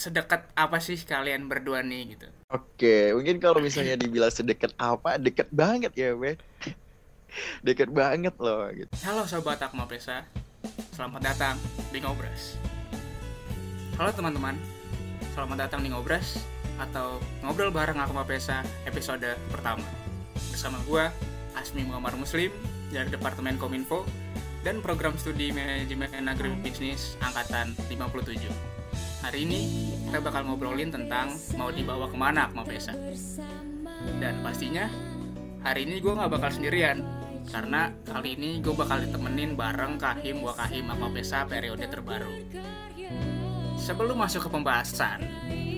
sedekat apa sih kalian berdua nih gitu? Oke, mungkin kalau misalnya dibilang sedekat apa, dekat banget ya, Be. dekat banget loh gitu. Halo sobat Akma Pesa, selamat datang di Ngobras. Halo teman-teman, selamat datang di Ngobras atau Ngobrol Bareng Akma Pesa episode pertama. Bersama gua Asmi Muhammad Muslim dari Departemen Kominfo dan Program Studi Manajemen Agribisnis Angkatan 57. Hari ini kita bakal ngobrolin tentang mau dibawa ke mana Akma Pesa. Dan pastinya hari ini gue nggak bakal sendirian karena kali ini gue bakal ditemenin bareng Kahim Wakahim Akma Pesa periode terbaru. Sebelum masuk ke pembahasan,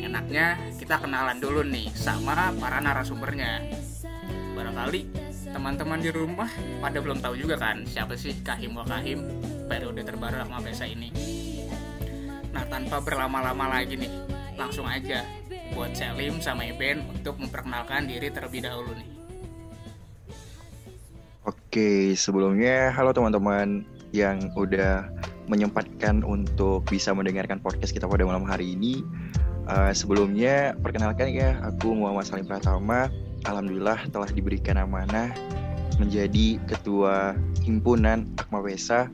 enaknya kita kenalan dulu nih sama para narasumbernya. Barangkali teman-teman di rumah pada belum tahu juga kan siapa sih Kahim Wakahim periode terbaru Akma Pesa ini. Nah tanpa berlama-lama lagi nih, langsung aja buat Selim sama Iben untuk memperkenalkan diri terlebih dahulu nih. Oke, sebelumnya halo teman-teman yang udah menyempatkan untuk bisa mendengarkan podcast kita pada malam hari ini. Uh, sebelumnya perkenalkan ya, aku Muhammad Salim Pratama. Alhamdulillah telah diberikan amanah menjadi ketua himpunan Akma Pesa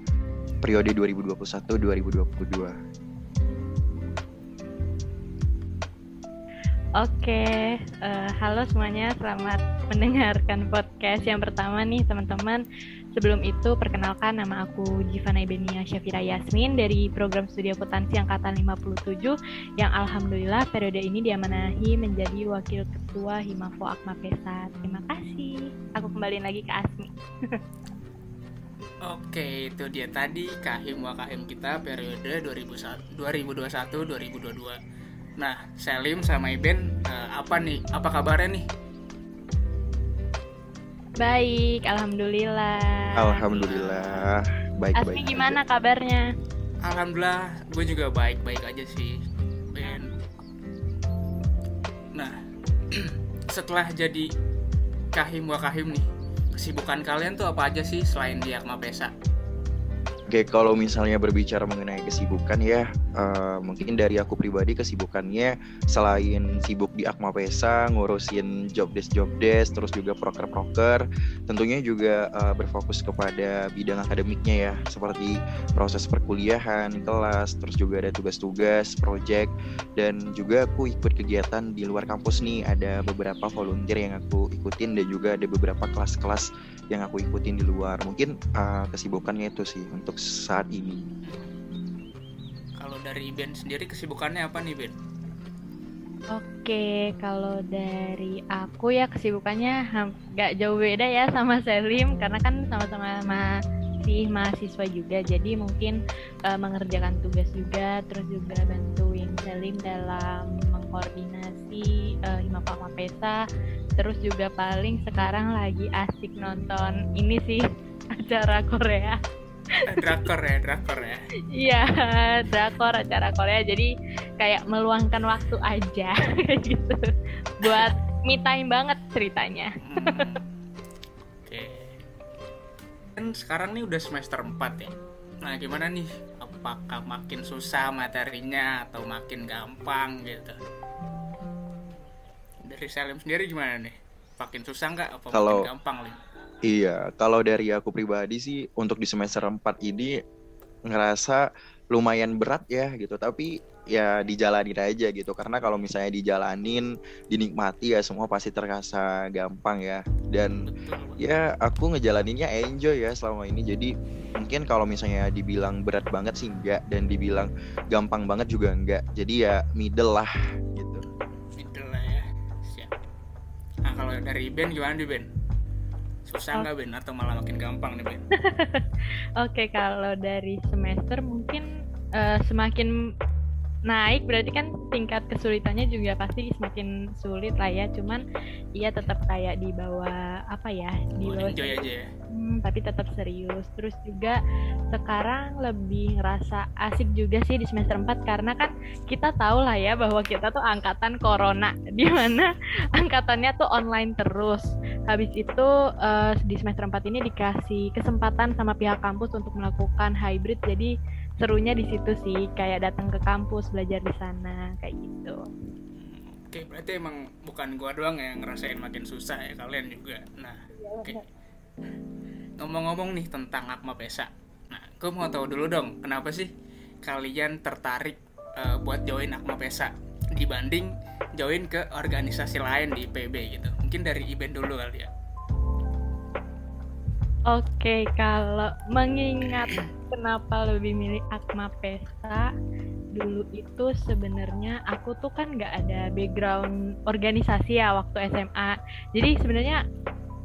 periode 2021-2022. Oke, uh, halo semuanya, selamat mendengarkan podcast yang pertama nih teman-teman. Sebelum itu, perkenalkan nama aku Jivana Ibenia Syafira Yasmin dari program studi akuntansi Angkatan 57 yang Alhamdulillah periode ini diamanahi menjadi Wakil Ketua Himafo Akma Pesa. Terima kasih. Aku kembali lagi ke Asmi. Oke, itu dia tadi Kahim Wakahim kita periode 2021-2022. Nah, Selim sama Iben uh, apa nih? Apa kabarnya nih? Baik, alhamdulillah. Alhamdulillah, baik Asmi baik. gimana aja. kabarnya? Alhamdulillah, gue juga baik-baik aja sih, Ben. Nah, setelah jadi kahim wakahim nih, kesibukan kalian tuh apa aja sih selain di Akma Pesa? Oke, kalau misalnya berbicara mengenai kesibukan ya, uh, mungkin dari aku pribadi kesibukannya selain sibuk di Akma Pesa, ngurusin job desk job desk, terus juga proker-proker, tentunya juga uh, berfokus kepada bidang akademiknya ya, seperti proses perkuliahan, kelas, terus juga ada tugas-tugas, project, dan juga aku ikut kegiatan di luar kampus nih, ada beberapa volunteer yang aku ikutin dan juga ada beberapa kelas-kelas yang aku ikutin di luar. Mungkin uh, kesibukannya itu sih untuk saat ini. Dari Ben sendiri kesibukannya apa nih Ben? Oke, kalau dari aku ya kesibukannya nggak jauh beda ya sama Selim karena kan sama-sama masih mahasiswa juga, jadi mungkin uh, mengerjakan tugas juga, terus juga bantuin Selim dalam mengkoordinasi uh, Himapa Mapesa. Terus juga paling sekarang lagi asik nonton ini sih acara Korea drakor ya drakor ya iya drakor acara Korea jadi kayak meluangkan waktu aja gitu buat me time banget ceritanya hmm. oke okay. kan sekarang nih udah semester 4 ya nah gimana nih apakah makin susah materinya atau makin gampang gitu dari Salim sendiri gimana nih? Makin susah nggak apa kalau, makin gampang nih? Iya, kalau dari aku pribadi sih untuk di semester 4 ini ngerasa lumayan berat ya gitu, tapi ya dijalanin aja gitu. Karena kalau misalnya dijalanin dinikmati ya semua pasti terasa gampang ya. Dan ya aku ngejalaninnya enjoy ya selama ini. Jadi mungkin kalau misalnya dibilang berat banget sih enggak dan dibilang gampang banget juga enggak. Jadi ya middle lah kalau dari Ben gimana nih Ben? Susah nggak oh. Ben atau malah makin gampang nih Ben? Oke okay, kalau dari semester mungkin uh, semakin naik berarti kan tingkat kesulitannya juga pasti semakin sulit lah ya. Cuman iya tetap kayak di bawah apa ya di bawah aja ya? Hmm, tapi tetap serius. Terus juga sekarang lebih ngerasa asik juga sih di semester 4 karena kan kita tahu lah ya bahwa kita tuh angkatan corona di mana angkatannya tuh online terus. Habis itu uh, di semester 4 ini dikasih kesempatan sama pihak kampus untuk melakukan hybrid jadi serunya di situ sih kayak datang ke kampus belajar di sana kayak gitu Hmm, Oke, berarti emang bukan gua doang yang ngerasain makin susah ya kalian juga. Nah, oke. Ngomong-ngomong nih tentang Akma Pesa. Nah, gue mau tahu dulu dong, kenapa sih kalian tertarik eh, buat join Akma Pesa dibanding join ke organisasi lain di IPB gitu? Mungkin dari Iben dulu kali ya. Oke, kalau mengingat kenapa lebih milih Akma Pesa, dulu itu sebenarnya aku tuh kan nggak ada background organisasi ya waktu SMA. Jadi sebenarnya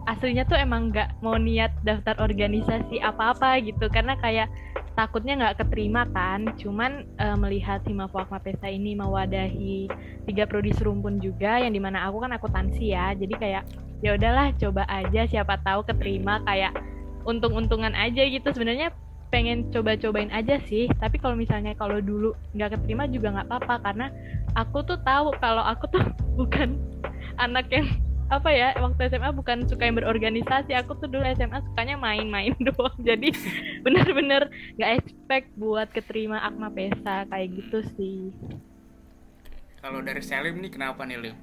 aslinya tuh emang nggak mau niat daftar organisasi apa-apa gitu, karena kayak takutnya nggak keterima kan. Cuman eh, melihat Himafu Akma Pesa ini mewadahi tiga prodi serumpun juga, yang di mana aku kan akuntansi ya, jadi kayak ya udahlah coba aja siapa tahu keterima. Kayak untung-untungan aja gitu. Sebenarnya pengen coba-cobain aja sih. Tapi kalau misalnya kalau dulu nggak keterima juga nggak apa-apa. Karena aku tuh tahu kalau aku tuh bukan anak yang apa ya waktu SMA bukan suka yang berorganisasi. Aku tuh dulu SMA sukanya main-main doang. Jadi bener-bener nggak expect buat keterima Akma Pesa kayak gitu sih. Kalau dari Selim nih kenapa nih lu?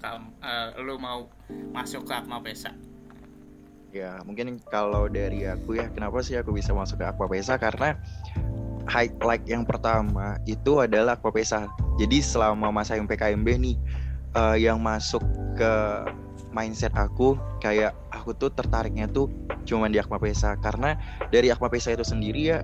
Kam, eh, lu mau masuk ke Akma Pesa? Ya, mungkin kalau dari aku ya, kenapa sih aku bisa masuk ke Aquapesa? Karena highlight yang pertama itu adalah Aquapesa. Jadi selama masa MPKMB nih, eh, yang masuk ke mindset aku kayak aku tuh tertariknya tuh cuman di Aquapesa karena dari Aquapesa itu sendiri ya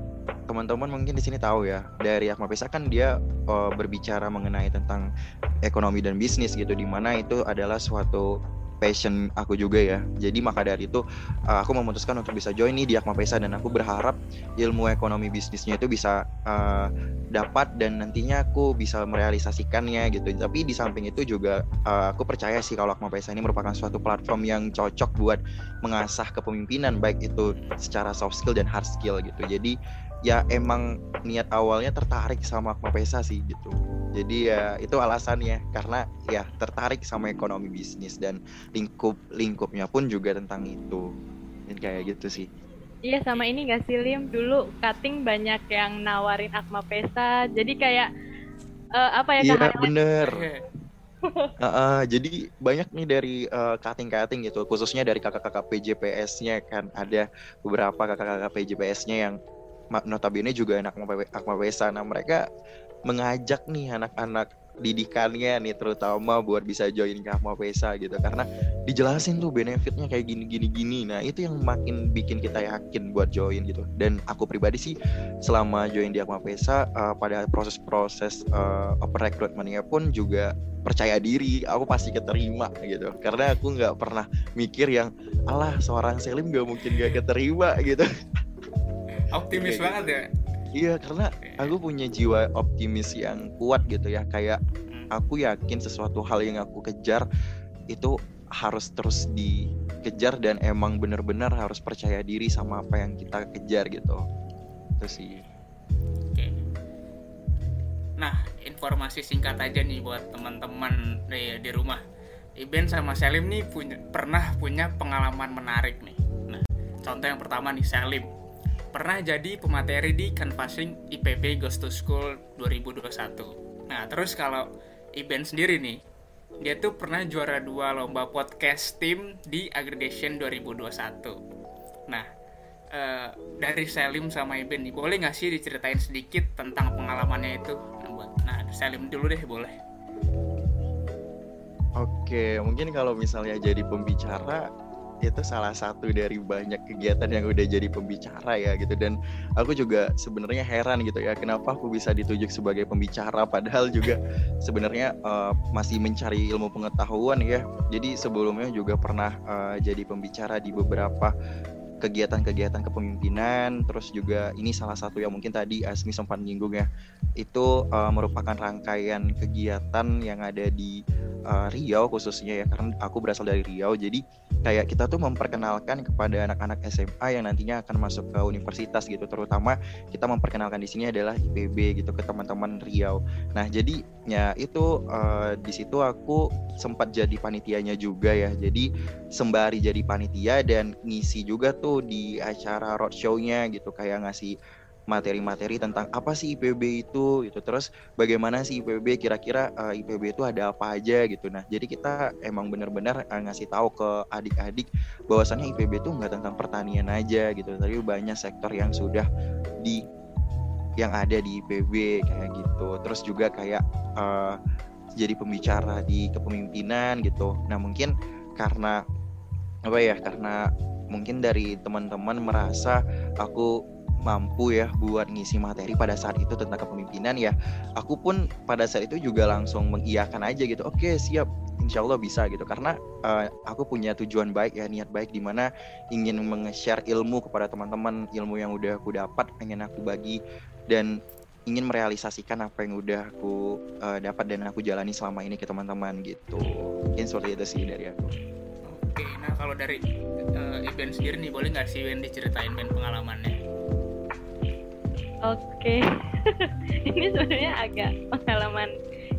teman-teman mungkin di sini tahu ya dari Aquapesa kan dia eh, berbicara mengenai tentang ekonomi dan bisnis gitu di mana itu adalah suatu passion aku juga ya. Jadi maka dari itu uh, aku memutuskan untuk bisa join nih di Akma Pesa dan aku berharap ilmu ekonomi bisnisnya itu bisa uh, dapat dan nantinya aku bisa merealisasikannya gitu. Tapi di samping itu juga uh, aku percaya sih kalau Akma Pesa ini merupakan suatu platform yang cocok buat mengasah kepemimpinan baik itu secara soft skill dan hard skill gitu. Jadi ya emang niat awalnya tertarik sama Akma Pesa sih gitu. Jadi ya itu alasannya karena ya tertarik sama ekonomi bisnis dan lingkup lingkupnya pun juga tentang itu. Dan kayak gitu sih. Iya sama ini gak sih Lim dulu cutting banyak yang nawarin Akma Pesa jadi kayak eh, apa ya Iya keharusan bener. Iya. Heeh, jadi banyak nih dari eh, cutting-cutting gitu, khususnya dari kakak-kakak PJPS-nya kan ada beberapa kakak-kakak PJPS-nya yang notabene juga anak Akma- Akma Pesa. Nah mereka mengajak nih anak-anak didikannya nih terutama buat bisa join ke Akma Pesa gitu. Karena dijelasin tuh benefitnya kayak gini gini gini. Nah itu yang makin bikin kita yakin buat join gitu. Dan aku pribadi sih selama join di Akma Pesa eh, pada proses-proses eh, open recruitment-nya pun juga percaya diri. Aku pasti keterima gitu. Karena aku nggak pernah mikir yang alah seorang Selim gak mungkin gak keterima gitu Optimis Kayak banget ya. iya karena aku punya jiwa optimis yang kuat gitu ya kayak Hmm. aku yakin sesuatu hal yang aku kejar itu harus terus dikejar dan emang bener-bener harus percaya diri sama apa yang kita kejar gitu itu sih Oke. Nah, informasi singkat aja nih buat teman-teman di, di rumah. Iben sama Selim nih punya pernah punya pengalaman menarik nih. Nah, contoh yang pertama nih Selim pernah jadi pemateri di Canvassing IPB Ghost to School 2021. Nah, terus kalau Iben sendiri nih, dia tuh pernah juara dua lomba podcast tim di Aggregation 2021. Nah, eh, dari Selim sama Iben nih, boleh nggak sih diceritain sedikit tentang pengalamannya itu? Nah, nah Selim dulu deh boleh. Oke, mungkin kalau misalnya jadi pembicara itu salah satu dari banyak kegiatan yang udah jadi pembicara ya gitu. Dan aku juga sebenarnya heran gitu ya kenapa aku bisa ditunjuk sebagai pembicara padahal juga sebenarnya eh, masih mencari ilmu pengetahuan ya. Jadi sebelumnya juga pernah eh, jadi pembicara di beberapa kegiatan-kegiatan kepemimpinan terus juga ini salah satu yang mungkin tadi Asmi sempat menyinggung ya itu eh, merupakan rangkaian kegiatan yang ada di uh, Riau khususnya ya karena aku berasal dari Riau jadi kayak kita tuh memperkenalkan kepada anak-anak SMA yang nantinya akan masuk ke universitas gitu terutama kita memperkenalkan di sini adalah IPB gitu ke teman-teman Riau. Nah jadi ya itu uh, di situ aku sempat jadi panitianya juga ya jadi sembari jadi panitia dan ngisi juga tuh di acara roadshow-nya gitu kayak ngasih materi-materi tentang apa sih IPB itu gitu. Terus bagaimana sih IPB kira-kira uh, eh, IPB itu ada apa aja gitu. Nah jadi kita emang benar-benar uh, ngasih tahu ke adik-adik bahwasannya IPB itu nggak tentang pertanian aja gitu. Tapi banyak sektor yang sudah di yang ada di IPB kayak gitu. Terus juga kayak uh, jadi pembicara di kepemimpinan gitu. Nah mungkin karena apa ya karena mungkin dari teman-teman merasa aku mampu ya buat ngisi materi pada saat itu tentang kepemimpinan ya. Aku pun pada saat itu juga langsung mengiyakan aja gitu oke siap insya Allah bisa gitu. Karena uh, aku punya tujuan baik ya niat baik di mana ingin meng-share ilmu kepada teman-teman ilmu yang udah aku dapat pengen aku bagi dan ingin merealisasikan apa yang udah aku uh, dapat dan aku jalani selama ini ke teman-teman gitu. Mungkin seperti itu sih dari aku oke nah kalau dari uh, Iben sendiri nih boleh nggak sih Ben diceritain Ben pengalamannya Oke, ini sebenarnya agak pengalaman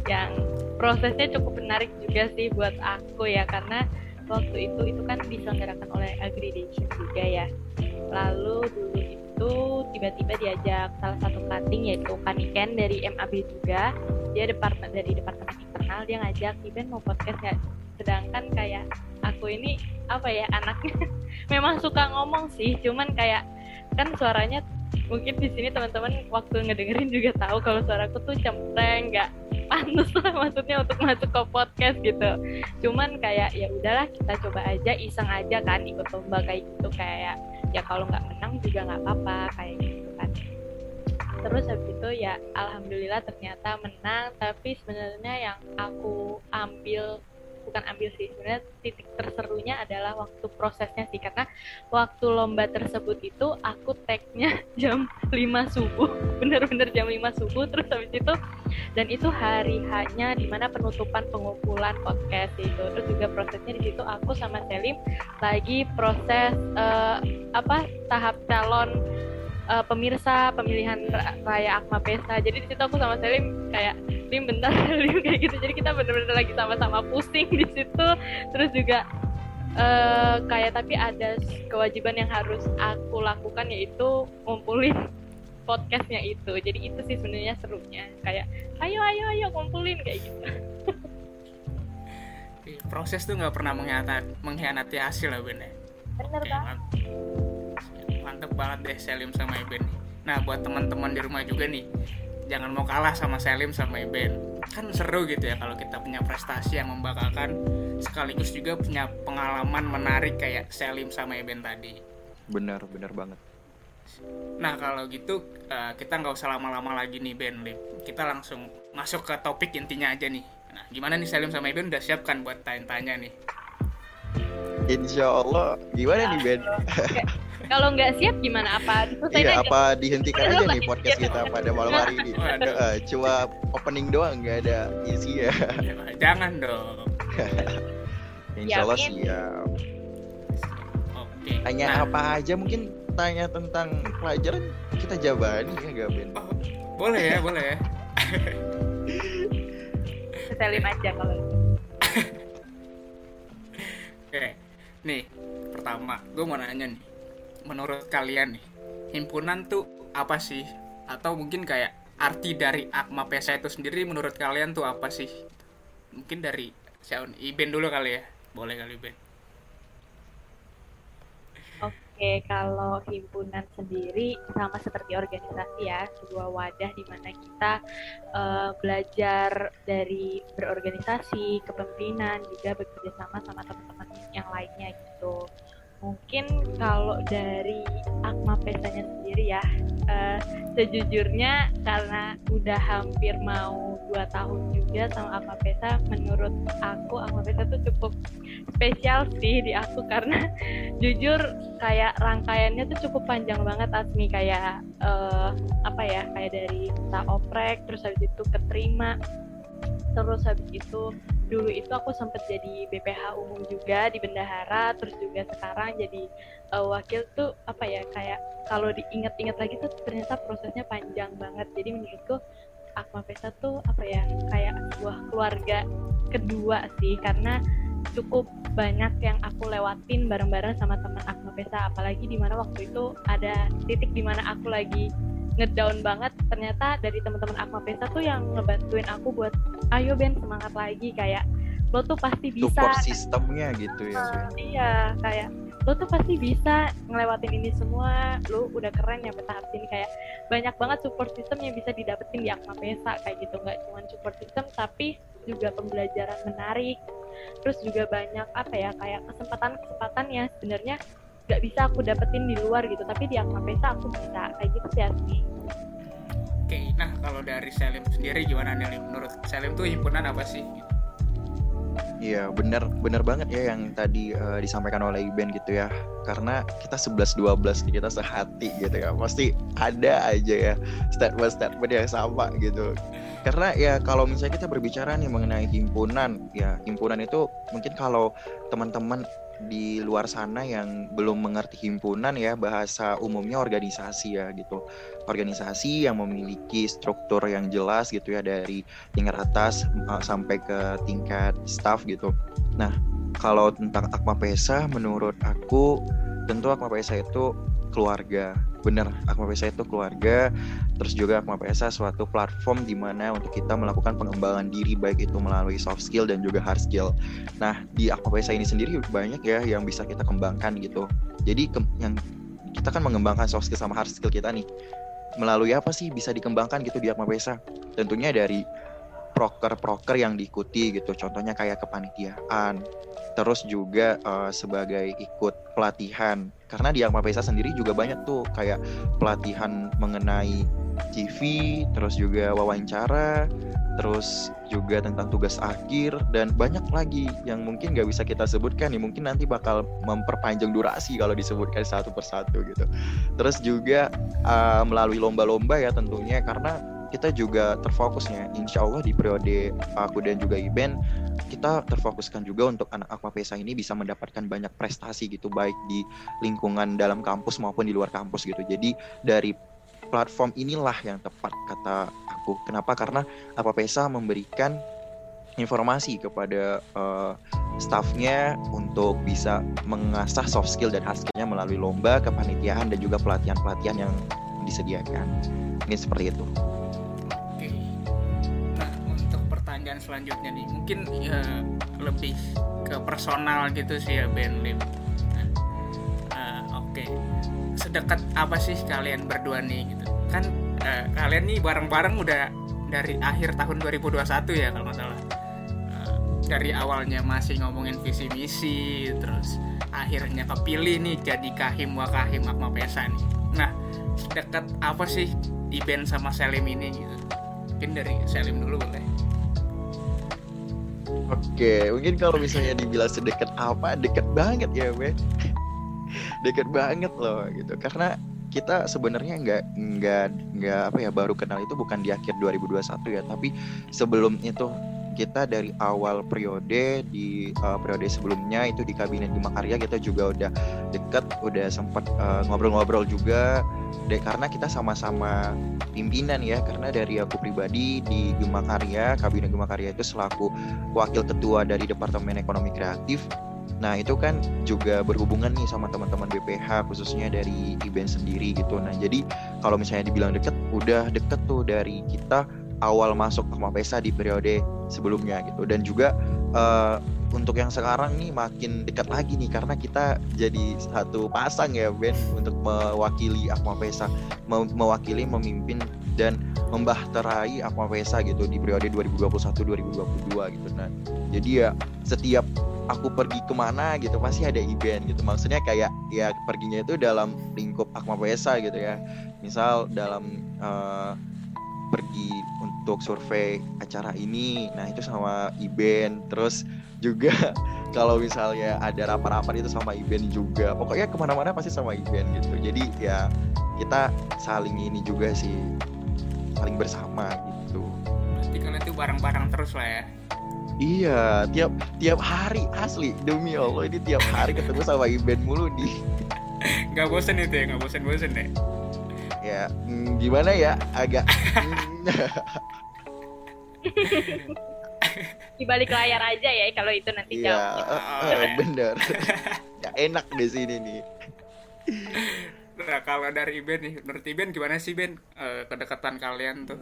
yang prosesnya cukup menarik juga sih buat aku ya karena waktu itu itu kan diselenggarakan oleh Agridation juga ya. Lalu dulu itu tiba-tiba diajak salah satu cutting yaitu Kaniken dari MAB juga. Dia dari departemen internal dia ngajak event mau podcast nggak? Sedangkan kayak aku ini apa ya anaknya memang suka ngomong sih, cuman kayak kan suaranya mungkin di sini teman-teman waktu ngedengerin juga tahu kalau suaraku tuh cempreng nggak pantas lah maksudnya untuk masuk ke podcast gitu. Cuman kayak ya udahlah kita coba aja iseng aja kan ikut lomba kayak gitu kayak ya kalau nggak menang juga nggak apa-apa kayak gitu kan. Terus habis itu ya alhamdulillah ternyata menang tapi sebenarnya yang aku ambil bukan ambil sih. Sebenarnya titik terserunya adalah waktu prosesnya sih. Karena waktu lomba tersebut itu aku tagnya jam 5 subuh. Bener-bener jam 5 subuh terus habis itu dan itu hari hanya di mana penutupan pengumpulan podcast itu. Terus juga prosesnya di situ aku sama Selim lagi proses uh, apa tahap calon uh, pemirsa pemilihan raya Akma Pesta. Jadi di situ aku sama Selim kayak Lim bentar Lim kayak gitu. Jadi kita bener-bener lagi sama-sama pusing di situ. Terus juga uh, kayak tapi ada kewajiban yang harus aku lakukan yaitu ngumpulin podcastnya itu. Jadi itu sih sebenarnya serunya. Kayak ayo ayo ayo ngumpulin kayak gitu. Proses tuh nggak pernah mengkhianati, mengkhianati hasil lah Ben ya? Bener Oke, banget mantep banget deh Selim sama Iben nah buat teman-teman di rumah juga nih jangan mau kalah sama Selim sama Iben kan seru gitu ya kalau kita punya prestasi yang membanggakan sekaligus juga punya pengalaman menarik kayak Selim sama Iben tadi. Benar benar banget. Nah kalau gitu uh, kita nggak usah lama-lama lagi nih Ben. Lim kita langsung masuk ke topik intinya aja nih. Nah gimana nih Selim sama Iben udah siapkan buat tanya-tanya nih? Insya Allah. Gimana nih Ben Kalau nggak siap gimana apa? Iya, apa dihentikan aja nih podcast kita pada malam hari ini? Uh, cuma opening doang nggak ada isi ya. Jangan dong. Insya Allah siap. Oke. Tanya nah. apa aja mungkin tanya tentang pelajaran kita jawabin ya nggak Ben? Oh, boleh ya, boleh ya. Setelin aja kalau Oke, nih pertama gue mau nanya nih menurut kalian nih himpunan tuh apa sih? Atau mungkin kayak arti dari Akma Pesa itu sendiri menurut kalian tuh apa sih? Mungkin dari Xiaon Iben dulu kali ya. Boleh kali Ben Oke, kalau himpunan sendiri sama seperti organisasi ya, sebuah wadah di mana kita uh, belajar dari berorganisasi, kepemimpinan, juga bekerja sama sama teman-teman yang lainnya gitu mungkin kalau dari Akma Pesanya sendiri ya uh, sejujurnya karena udah hampir mau dua tahun juga sama Akma Pesa menurut aku Akma Pesa tuh cukup spesial sih di aku karena jujur kayak rangkaiannya tuh cukup panjang banget Asmi. Kayak uh, apa ya kayak dari kita oprek terus habis itu keterima terus habis itu dulu itu aku sempat jadi BPH umum juga di Bendahara terus juga sekarang jadi uh, wakil tuh apa ya kayak kalau diingat-ingat lagi tuh ternyata prosesnya panjang banget. Jadi menurutku Akma Pesta tuh apa ya kayak sebuah keluarga kedua sih karena cukup banyak yang aku lewatin bareng-bareng sama teman Akma Pesta apalagi di mana waktu itu ada titik di mana aku lagi ngedown banget. Ternyata dari teman-teman Akma Pesa tuh yang ngebantuin aku buat ayo Ben semangat lagi. Kayak lo tuh pasti bisa. support sistemnya gitu ya Ben. iya kayak lo tuh pasti bisa ngelewatin ini semua. Lo udah keren ya tahap sini kayak banyak banget support system yang bisa didapetin di Akma Pesa kayak gitu. Nggak cuma support system tapi juga pembelajaran menarik. Terus juga banyak apa ya kayak kesempatan-kesempatan yang sebenarnya nggak bisa aku dapetin di luar gitu. Tapi di Akma Pesa aku bisa. Kayak gitu sih Asmi. Oke, nah kalau dari Selim sendiri gimana nih? Menurut Selim tuh himpunan apa sih? Iya bener bener banget ya yang tadi eh, disampaikan oleh Iben gitu ya. Karena kita 11-12 nih, kita sehati gitu ya. Pasti ada aja ya statement-statement yang sama gitu. Karena ya kalau misalnya kita berbicara nih mengenai himpunan ya himpunan itu mungkin kalau teman-teman di luar sana yang belum mengerti himpunan ya bahasa umumnya organisasi ya gitu. Organisasi yang memiliki struktur yang jelas gitu ya dari tingkat atas uh, sampai ke tingkat staff gitu. Nah kalau tentang Akma Pesa menurut aku tentu Akma Pesa itu keluarga. Bener Akma Pesa itu keluarga. Terus juga Akma Pesa suatu platform di mana untuk kita melakukan pengembangan diri baik itu melalui soft skill dan juga hard skill. Nah di Akma Pesa ini sendiri banyak ya yang bisa kita kembangkan gitu. Jadi ke- yang kita kan mengembangkan soft skill sama hard skill kita nih. Melalui apa sih bisa dikembangkan gitu di Akma Pesa? Tentunya dari proker-proker yang diikuti gitu. Contohnya kayak kepanitiaan terus juga eh, sebagai ikut pelatihan. Karena di Akma Pesa sendiri juga banyak tuh kayak pelatihan mengenai CV terus juga wawancara terus juga tentang tugas akhir dan banyak lagi yang mungkin nggak bisa kita sebutkan nih. Mungkin nanti bakal memperpanjang durasi kalau disebutkan satu persatu gitu. Terus juga eh, melalui lomba-lomba ya tentunya karena kita juga terfokusnya insya Allah di periode aku dan juga Iben kita terfokuskan juga untuk anak Aqua Pesa ini bisa mendapatkan banyak prestasi gitu baik di lingkungan dalam kampus maupun di luar kampus gitu. Jadi dari platform inilah yang tepat kata aku. Kenapa? Karena Aqua Pesa memberikan informasi kepada eh, staffnya untuk bisa mengasah soft skill dan hard skillnya melalui lomba kepanitiaan dan juga pelatihan-pelatihan yang disediakan. Ini seperti itu selanjutnya nih, mungkin ya lebih ke personal gitu sih ya Ben Lim. Eh, Oke, sedekat apa sih kalian berdua nih gitu? Kan eh, kalian nih bareng-bareng udah dari akhir tahun 2021 ya kalau nggak salah. Eh, dari awalnya masih ngomongin visi misi, terus akhirnya kepilih nih jadi kahim wakahim Akma Pesa nih. Nah, sedekat apa sih Iben sama Selim ini gitu? Mungkin dari Selim dulu boleh. Oke, mungkin kalau misalnya dibilang sedekat apa, dekat banget ya, Ben. dekat banget loh, gitu. Karena kita sebenarnya nggak nggak nggak apa ya baru kenal itu bukan di akhir 2021 ya, tapi sebelum itu kita dari awal periode di uh, periode sebelumnya itu di kabinet Bima Karya kita juga udah deket, udah sempat uh, ngobrol-ngobrol juga. deh karena kita sama-sama pimpinan ya, karena dari aku pribadi di Gema Karya, kabinet Gema Karya itu selaku wakil ketua dari Departemen Ekonomi Kreatif. Nah itu kan juga berhubungan nih sama teman-teman BPH khususnya dari Iben sendiri gitu. Nah jadi kalau misalnya dibilang deket, udah deket tuh dari kita awal masuk Akma Pesa di periode sebelumnya gitu. Dan juga eh, untuk yang sekarang nih makin dekat lagi nih karena kita jadi satu pasang ya Ben untuk mewakili Akma Pesa, Me- mewakili, memimpin dan membahterai Akma Pesa gitu di periode 2021-2022 gitu. Nah jadi ya setiap aku pergi ke mana gitu pasti ada event gitu maksudnya kayak ya perginya itu dalam lingkup Akma Pesa gitu ya misal dalam eh, pergi untuk survei acara ini. Nah itu sama Iben. Terus juga kalau misalnya ada rapat-rapat itu sama Iben juga. Pokoknya ke mana-mana pasti sama Iben gitu. Jadi ya kita saling ini juga sih. Saling bersama gitu. Berarti kalian tuh bareng-bareng terus lah ya. Iya, tiap tiap hari. Asli demi Allah ini tiap hari ketemu sama Iben mulu nih. Gak bosen itu ya, gak bosen-bosen deh. Ya, mm, gimana ya? Agak mm, di balik layar aja ya kalau itu nanti Iya, jawab eh, eh, bener. Gak enak di sini nih. nah kalau dari Ben nih menurut Ben gimana sih Ben uh, kedekatan kalian tuh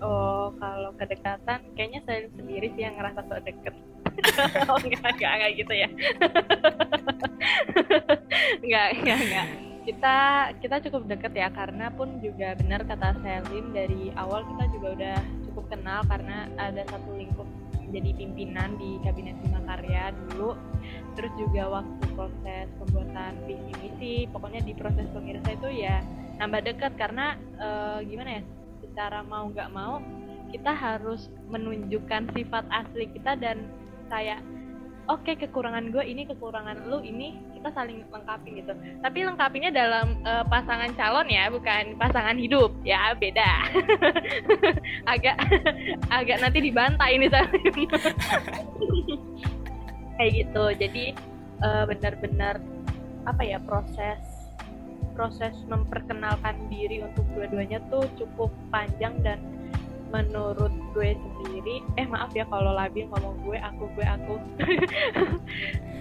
oh kalau kedekatan kayaknya saya sendiri sih yang ngerasa so deket oh enggak enggak enggak gitu ya enggak enggak enggak kita kita cukup deket ya karena pun juga benar kata Selim dari awal kita juga udah cukup kenal karena ada satu lingkup jadi pimpinan di kabinet Bima Karya dulu. Terus juga waktu proses pembuatan visi misi pokoknya di proses pemirsa itu ya nambah dekat karena e, gimana ya secara mau nggak mau kita harus menunjukkan sifat asli kita dan kayak oke okay, kekurangan gue ini kekurangan lu ini kita saling lengkapi gitu. Tapi lengkapinya dalam uh, pasangan calon ya bukan pasangan hidup. Ya beda. Agak agak nanti dibantai ini kayak gitu. Jadi uh, benar-benar apa ya proses proses memperkenalkan diri untuk dua-duanya tuh cukup panjang dan menurut gue sendiri eh maaf ya kalau labil ngomong gue aku gue aku.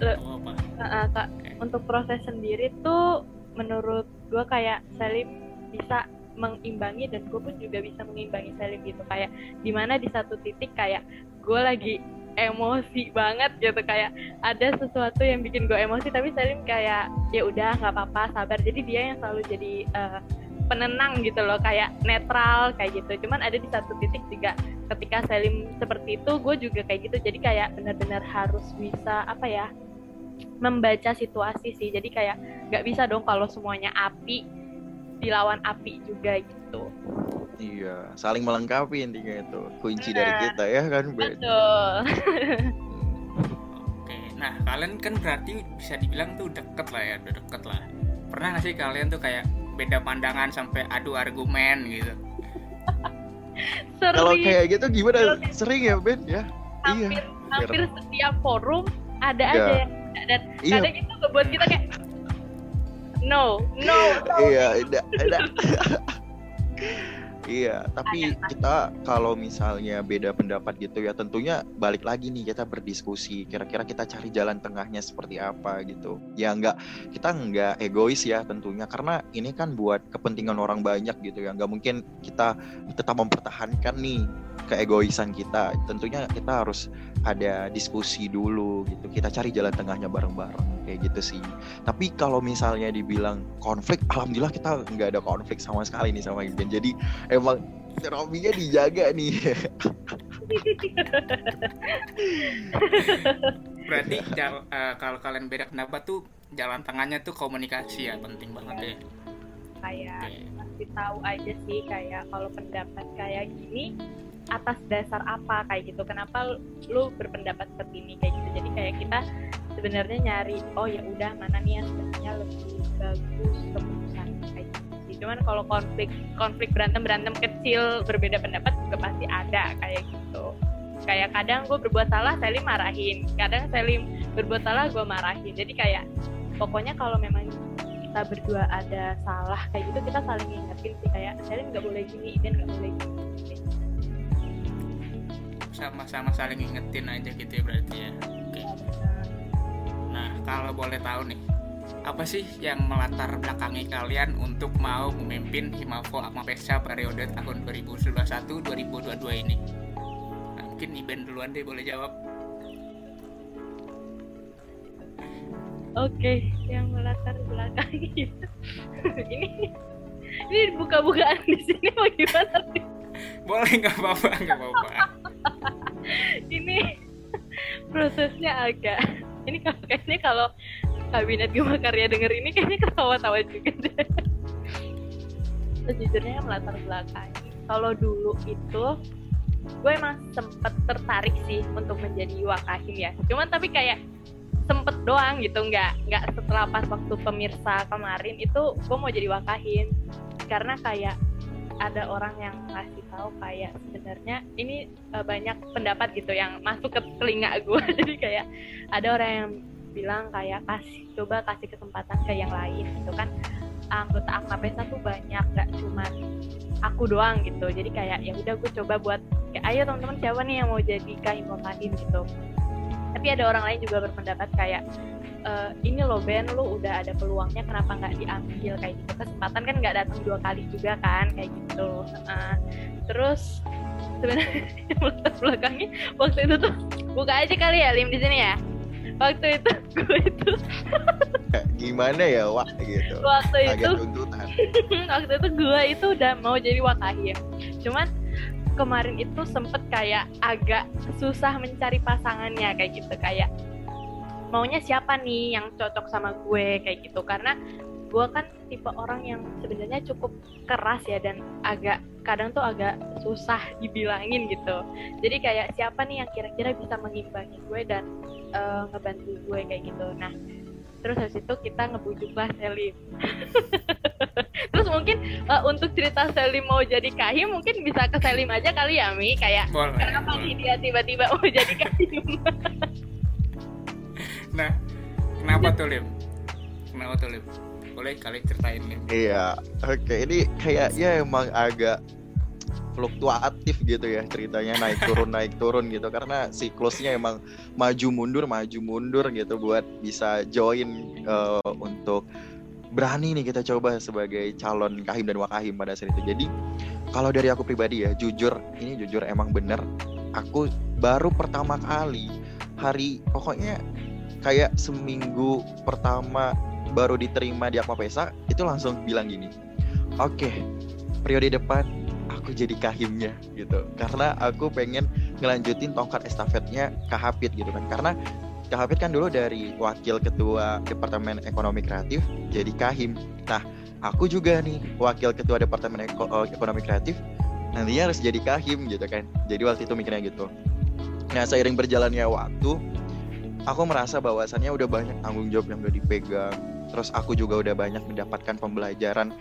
Oh, uh, kak, untuk proses sendiri tuh menurut gue kayak Salim bisa mengimbangi dan gue pun juga bisa mengimbangi Salim gitu. Kayak di mana di satu titik kayak gue lagi emosi banget gitu. Kayak ada sesuatu yang bikin gue emosi tapi Salim kayak ya udah nggak apa-apa sabar. Jadi dia yang selalu jadi uh, penenang gitu loh kayak netral kayak gitu. Cuman ada di satu titik juga ketika Selim seperti itu gue juga kayak gitu. Jadi kayak benar-benar harus bisa apa ya membaca situasi sih. Jadi kayak nggak bisa dong kalau semuanya api dilawan api juga gitu. Iya saling melengkapi intinya itu kunci nah, dari kita ya kan betul. Oke nah kalian kan berarti bisa dibilang tuh deket lah ya udah deket lah. Pernah nggak sih kalian tuh kayak beda pandangan sampai adu argumen gitu kalau kayak gitu gimana sering ya Ben ya hampir iya. hampir setiap forum ada ya. aja yang dan iya. kadang itu buat kita kayak no no, no. iya ada ada Iya, tapi kita kalau misalnya beda pendapat gitu ya tentunya balik lagi nih kita berdiskusi. Kira-kira kita cari jalan tengahnya seperti apa gitu. Ya nggak kita nggak egois ya tentunya karena ini kan buat kepentingan orang banyak gitu ya. Nggak mungkin kita tetap mempertahankan nih keegoisan kita. Tentunya kita harus ada diskusi dulu gitu. Kita cari jalan tengahnya bareng-bareng kayak gitu sih. Tapi kalau misalnya dibilang konflik, alhamdulillah kita nggak ada konflik sama sekali nih sama Iben. Jadi emang terapinya dijaga nih. Berarti jal, uh, kalau kalian beda pendapat tuh jalan tengahnya tuh komunikasi ya penting banget ya. Kayak okay. pasti tahu aja sih kayak kalau pendapat kayak gini atas dasar apa kayak gitu. Kenapa lu berpendapat seperti ini kayak gitu? Jadi kayak kita sebenarnya nyari oh ya udah mana nih yang sebenarnya lebih bagus keputusan kayak gitu. Cuman kalau konflik konflik berantem berantem kecil berbeda pendapat juga pasti ada kayak gitu. Kayak kadang gue berbuat salah Selim marahin. Kadang Selim berbuat salah gue marahin. Jadi kayak pokoknya kalau memang kita berdua ada salah kayak gitu kita saling ingetin sih. Kayak Selim nggak boleh gini Iden nggak boleh gini sama-sama saling ingetin aja gitu ya berarti ya oke nah kalau boleh tahu nih apa sih yang melatar belakangi kalian untuk mau memimpin Himafo Akmapesa periode tahun 2021-2022 ini? Nah, mungkin Iben duluan deh boleh jawab. Oke, yang melatar belakangi ini ini buka-bukaan di sini bagaimana Boleh nggak apa-apa, nggak apa-apa. ini prosesnya agak ini kayaknya kalau kabinet Gema Karya denger ini kayaknya ketawa-tawa juga deh. Sejujurnya melatar belakang kalau dulu itu gue emang sempet tertarik sih untuk menjadi wakahim ya. Cuman tapi kayak sempet doang gitu nggak nggak setelah pas waktu pemirsa kemarin itu gue mau jadi wakahim karena kayak ada orang yang ngasih tahu kayak sebenarnya ini uh, banyak pendapat gitu yang masuk ke telinga gue jadi kayak ada orang yang bilang kayak kasih coba kasih kesempatan ke yang lain gitu kan. Anggota Akmapesa tuh banyak gak cuman aku doang gitu. Jadi kayak ya udah gue coba buat kayak ayo teman-teman siapa nih yang mau jadi lain gitu tapi ada orang lain juga berpendapat kayak uh, ini loh Ben lu udah ada peluangnya kenapa nggak diambil? Kayak gitu. Kesempatan kan nggak datang dua kali juga kan kayak gitu. Uh, terus sebenarnya latar belakangnya waktu itu tuh buka aja kali ya Lim di sini ya. Waktu itu gue itu gimana ya wah gitu. Waktu itu waktu itu gue itu udah mau jadi wakahim cuman kemarin itu sempet kayak agak susah mencari pasangannya kayak gitu. Kayak maunya siapa nih yang cocok sama gue? Kayak gitu. Karena gue kan tipe orang yang sebenarnya cukup keras ya dan agak kadang tuh agak susah dibilangin gitu. Jadi kayak siapa nih yang kira-kira bisa mengimbangi gue dan uh, ngebantu gue? Kayak gitu. Nah terus habis itu kita ngebujuklah Selim. Terus mungkin uh, untuk cerita Selim mau jadi kahim mungkin bisa ke Selim aja kali ya Mi? Kayak boleh, kenapa boleh. nih dia tiba-tiba mau jadi kahim nah kenapa tuh Lim? Kenapa tuh Lim? Boleh kali ceritain nih iya oke. Okay. ini kayaknya emang agak fluktuatif gitu ya ceritanya naik turun naik turun gitu. Karena siklusnya emang maju mundur maju mundur gitu buat bisa join uh, untuk berani nih kita coba sebagai calon kahim dan wakahim pada saat itu. Jadi kalau dari aku pribadi ya jujur ini jujur emang bener. Aku baru pertama kali hari pokoknya kayak seminggu pertama baru diterima di Akma Pesa itu langsung bilang gini oke okay, periode depan aku jadi kahimnya gitu. Karena aku pengen ngelanjutin tongkat estafetnya Kak Hafid gitu kan. Karena Kak Hafid kan dulu dari wakil ketua Departemen Ekonomi Kreatif jadi kahim. Nah aku juga nih wakil ketua Departemen Eko eh, Ekonomi Kreatif nantinya harus jadi kahim gitu kan. Jadi waktu itu mikirnya gitu. Nah seiring berjalannya waktu aku merasa bahwasannya udah banyak tanggung jawab yang udah dipegang. Terus aku juga udah banyak mendapatkan pembelajaran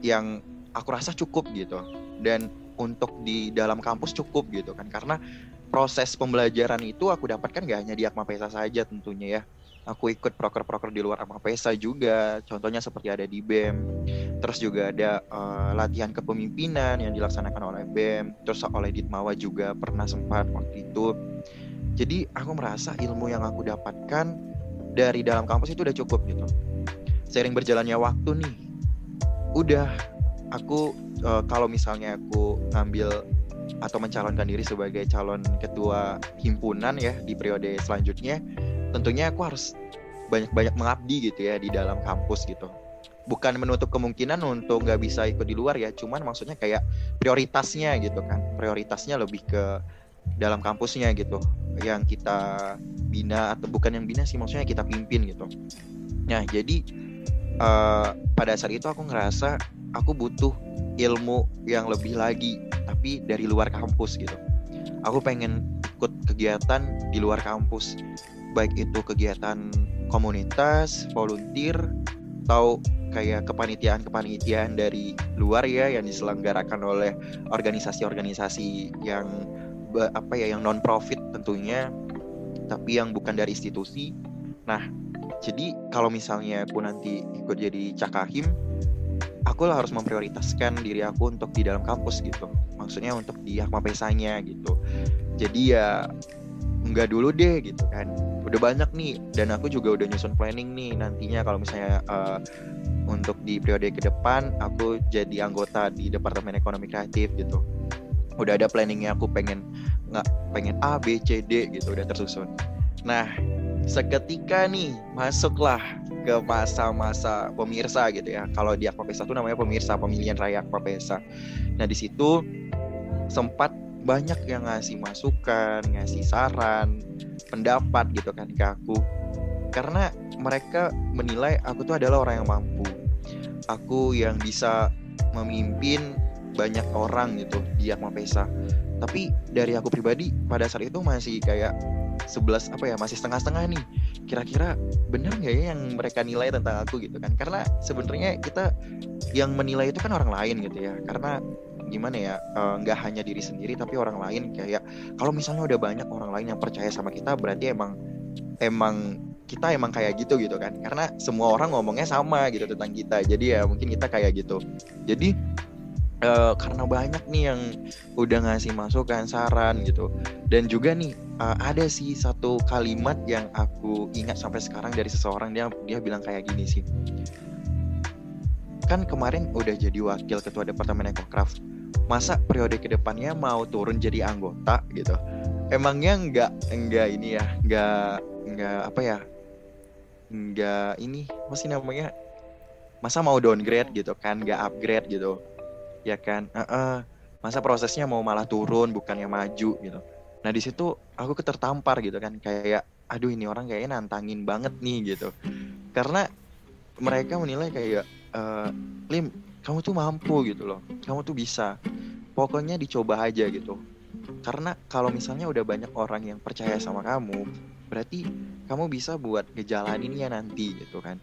yang aku rasa cukup gitu. Dan untuk di dalam kampus cukup gitu kan. Karena proses pembelajaran itu aku dapatkan gak hanya di Akma Pesa saja tentunya ya. Aku ikut proker-proker di luar Akma Pesa juga. Contohnya seperti ada di BEM terus juga ada uh, latihan kepemimpinan yang dilaksanakan oleh BEM terus oleh Ditmawa juga pernah sempat waktu itu. Jadi aku merasa ilmu yang aku dapatkan dari dalam kampus itu udah cukup gitu. Sering berjalannya waktu nih udah aku uh, kalau misalnya aku ngambil atau mencalonkan diri sebagai calon ketua himpunan ya di periode selanjutnya tentunya aku harus banyak-banyak mengabdi gitu ya di dalam kampus gitu. Bukan menutup kemungkinan untuk nggak bisa ikut di luar ya cuman maksudnya kayak prioritasnya gitu kan. Prioritasnya lebih ke dalam kampusnya gitu. Yang kita bina atau bukan yang bina sih maksudnya kita pimpin gitu. Nah jadi uh, pada saat itu aku ngerasa aku butuh ilmu yang lebih lagi tapi dari luar kampus gitu. Aku pengen ikut kegiatan di luar kampus baik itu kegiatan komunitas volunteer atau kayak kepanitiaan-kepanitiaan dari luar ya yang diselenggarakan oleh organisasi-organisasi yang apa ya yang non profit tentunya tapi yang bukan dari institusi. Nah jadi kalau misalnya aku nanti ikut jadi cakahim aku lah harus memprioritaskan diri aku untuk di dalam kampus gitu. Maksudnya untuk di Akma Pesanya gitu. Jadi ya enggak dulu deh gitu kan. Udah banyak nih dan aku juga udah nyusun planning nih nantinya kalau misalnya uh, untuk di periode ke depan aku jadi anggota di Departemen Ekonomi Kreatif gitu. Udah ada planningnya aku pengen nggak pengen A B C D gitu udah tersusun. Nah seketika nih masuklah ke masa-masa pemirsa gitu ya. Kalau di Aquapesa itu namanya pemirsa pemilihan raya Aquapesa. Nah di situ sempat banyak yang ngasih masukan, ngasih saran, pendapat gitu kan ke aku. Karena mereka menilai aku tuh adalah orang yang mampu. Aku yang bisa memimpin banyak orang gitu di Aquapesa. Tapi dari aku pribadi pada saat itu masih kayak 11 apa ya masih setengah-setengah nih. Kira-kira benar nggak ya yang mereka nilai tentang aku gitu kan? Karena sebenarnya kita yang menilai itu kan orang lain gitu ya. Karena gimana ya eh, nggak uh, hanya diri sendiri tapi orang lain. Kayak kalau misalnya udah banyak orang lain yang percaya sama kita berarti emang emang kita emang kayak gitu gitu kan? Karena semua orang ngomongnya sama gitu tentang kita. Jadi ya mungkin kita kayak gitu. Jadi uh, karena banyak nih yang udah ngasih masukan saran gitu. Dan juga nih uh, ada sih satu kalimat yang aku ingat sampai sekarang dari seseorang dia dia bilang kayak gini sih. Kan kemarin udah jadi wakil ketua departemen Ecocraft masa periode ke depannya mau turun jadi anggota gitu? Emangnya nggak enggak ini ya nggak nggak apa ya nggak ini masih namanya? Masa mau downgrade gitu kan nggak upgrade gitu ya kan? Uh -uh. masa prosesnya mau malah turun bukannya maju gitu. Nah di situ aku ketertampar gitu kan. Kayak aduh ini orang kayaknya nantangin banget nih gitu. Karena mereka menilai kayak uh, lim kamu tuh mampu gitu loh. Kamu tuh bisa. Pokoknya dicoba aja gitu. Karena kalau misalnya udah banyak orang yang percaya sama kamu berarti kamu bisa buat ngejalaninnya nanti gitu kan.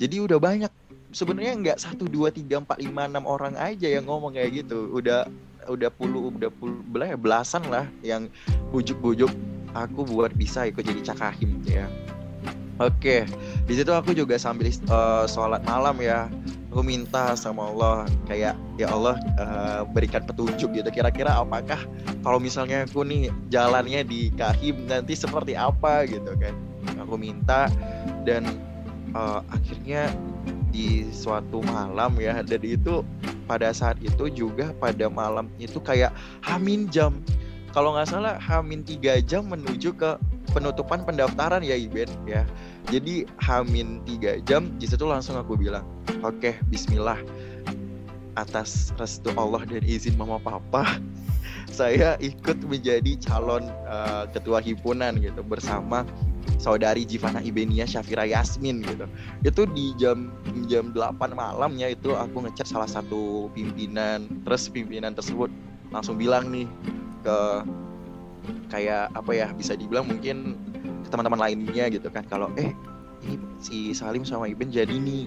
Jadi udah banyak sebenarnya nggak satu dua tiga empat lima enam orang aja yang ngomong kayak gitu. Udah udah puluh udah puluh belah belasan lah yang bujuk-bujuk aku buat bisa ikut jadi cakahim ya. Oke di situ aku juga sambil uh, sholat malam ya. Aku minta sama Allah kayak ya Allah uh, berikan petunjuk gitu kira-kira apakah kalau misalnya aku nih jalannya di kahim nanti seperti apa? Gitu kan. Aku minta dan uh, akhirnya di suatu malam ya. Dan itu pada saat itu juga pada malam itu kayak hamin jam. Kalau nggak salah hamin tiga jam menuju ke penutupan pendaftaran ya Iben ya. Jadi hamin tiga jam di situ langsung aku bilang oke okay, Bismillah. Atas restu Allah dan izin mama papa saya ikut menjadi calon uh, ketua himpunan gitu bersama saudari Jivana Ibenia Syafira Yasmin gitu. Itu di jam jam 8 malamnya itu aku ngechat salah satu pimpinan, terus pimpinan tersebut langsung bilang nih ke kayak apa ya bisa dibilang mungkin ke teman-teman lainnya gitu kan kalau eh ini si Salim sama Iben jadi nih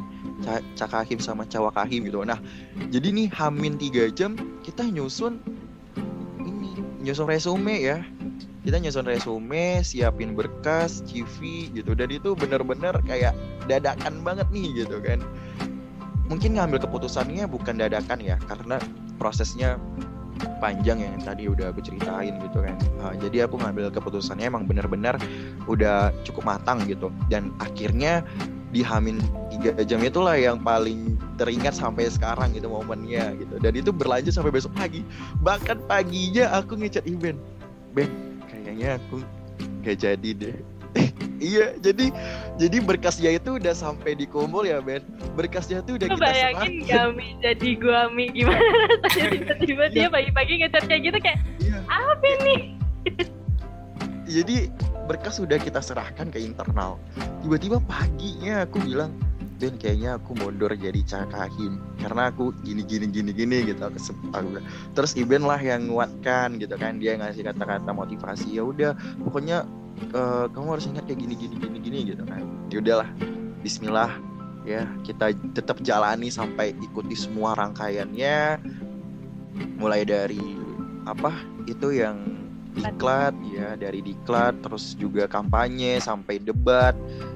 Cakahim sama Cawakahim gitu. Nah, jadi nih Hamin tiga jam kita nyusun nyusun resume ya kita nyusun resume, siapin berkas, CV gitu. Dan itu bener-bener kayak dadakan banget nih gitu kan. Mungkin ngambil keputusannya bukan dadakan ya, karena prosesnya panjang yang tadi udah aku ceritain gitu kan. Uh, jadi aku ngambil keputusannya emang bener-bener udah cukup matang gitu. Dan akhirnya di Hamin tiga jam itulah yang paling teringat sampai sekarang gitu momennya gitu. Dan itu berlanjut sampai besok pagi. Bahkan paginya aku ngecat event Ben kayaknya aku gak jadi deh. Iya jadi jadi berkasnya itu udah sampai di kumpul ya Ben. Berkasnya tuh udah kita bayangin kami jadi gua Mi? Gimana? Rasanya tiba-tiba dia iya. pagi-pagi ngecat kayak gitu kayak iya. apa nih? Jadi berkas sudah kita serahkan ke internal. Tiba-tiba paginya aku bilang dan kayaknya aku mundur jadi cakahim karena aku gini gini gini gini gitu. Aku, aku terus Iben lah yang nguatkan gitu kan dia ngasih kata-kata motivasi ya udah pokoknya uh, kamu harus ingat kayak gini gini gini gini gitu kan. Ya udahlah Bismillah ya kita tetap jalani sampai ikuti semua rangkaiannya mulai dari apa itu yang diklat ya dari diklat terus juga kampanye sampai debat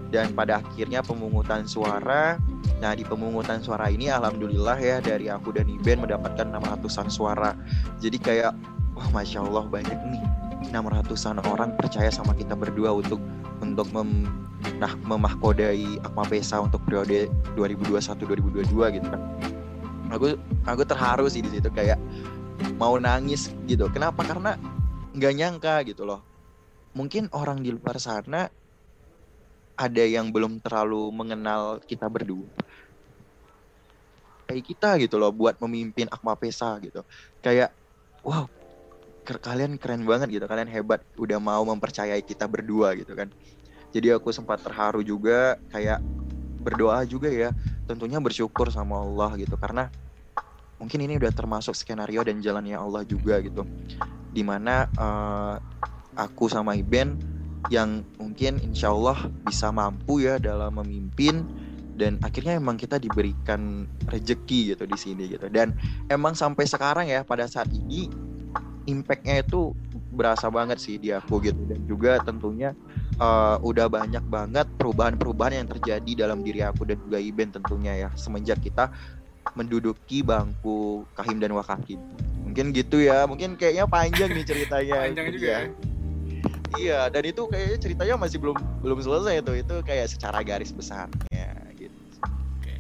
dan pada akhirnya pemungutan suara. Nah di pemungutan suara ini alhamdulillah ya dari aku dan Iben mendapatkan 600an suara. Jadi kayak wah masya Allah banyak nih. 600an orang percaya sama kita berdua untuk untuk mem, nah memahkodai Akma Pesa untuk periode 2021 2022 gitu kan. Aku aku terharu sih di situ kayak mau nangis gitu. Kenapa? Karena nggak nyangka gitu loh. Mungkin orang di luar sana ada yang belum terlalu mengenal kita berdua. Kayak kita gitu loh buat memimpin Akma Pesa gitu. Kayak wow kalian keren banget gitu kalian hebat udah mau mempercayai kita berdua gitu kan. Jadi aku sempat terharu juga kayak berdoa juga ya tentunya bersyukur sama Allah gitu. Karena mungkin ini udah termasuk skenario dan jalannya Allah juga gitu. Di mana uh, aku sama Iben yang mungkin insya Allah bisa mampu ya dalam memimpin dan akhirnya emang kita diberikan rejeki gitu di sini gitu. Dan emang sampai sekarang ya pada saat ini impactnya itu berasa banget sih di aku gitu. Dan juga tentunya uh, udah banyak banget perubahan-perubahan yang terjadi dalam diri aku dan juga Iben tentunya ya semenjak kita menduduki bangku kahim dan wakakim mungkin gitu ya mungkin kayaknya panjang nih ceritanya panjang juga ya iya dan itu kayaknya ceritanya masih belum belum selesai tuh itu kayak secara garis besarnya gitu Oke.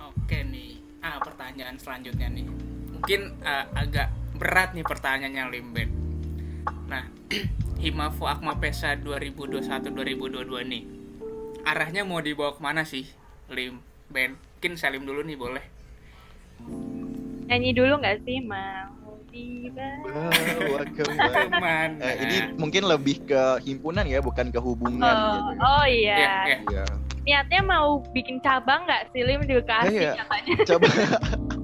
Oke nih. Ah, pertanyaan selanjutnya nih. Mungkin eh, agak berat nih pertanyaannya Limben. Nah, Himafo Akma Pesa 2021-2022 nih. Arahnya mau dibawa ke mana sih, Lim? Ben, mungkin Salim dulu nih boleh. Nyanyi dulu nggak sih mau tiba? Bawa ke mana? Eh, ini mungkin lebih ke himpunan ya bukan ke hubungan Oh, gitu oh Iya, iya. iya. Iya. Niatnya mau bikin cabang nggak sih Lim di Bekasi Iya. katanya? coba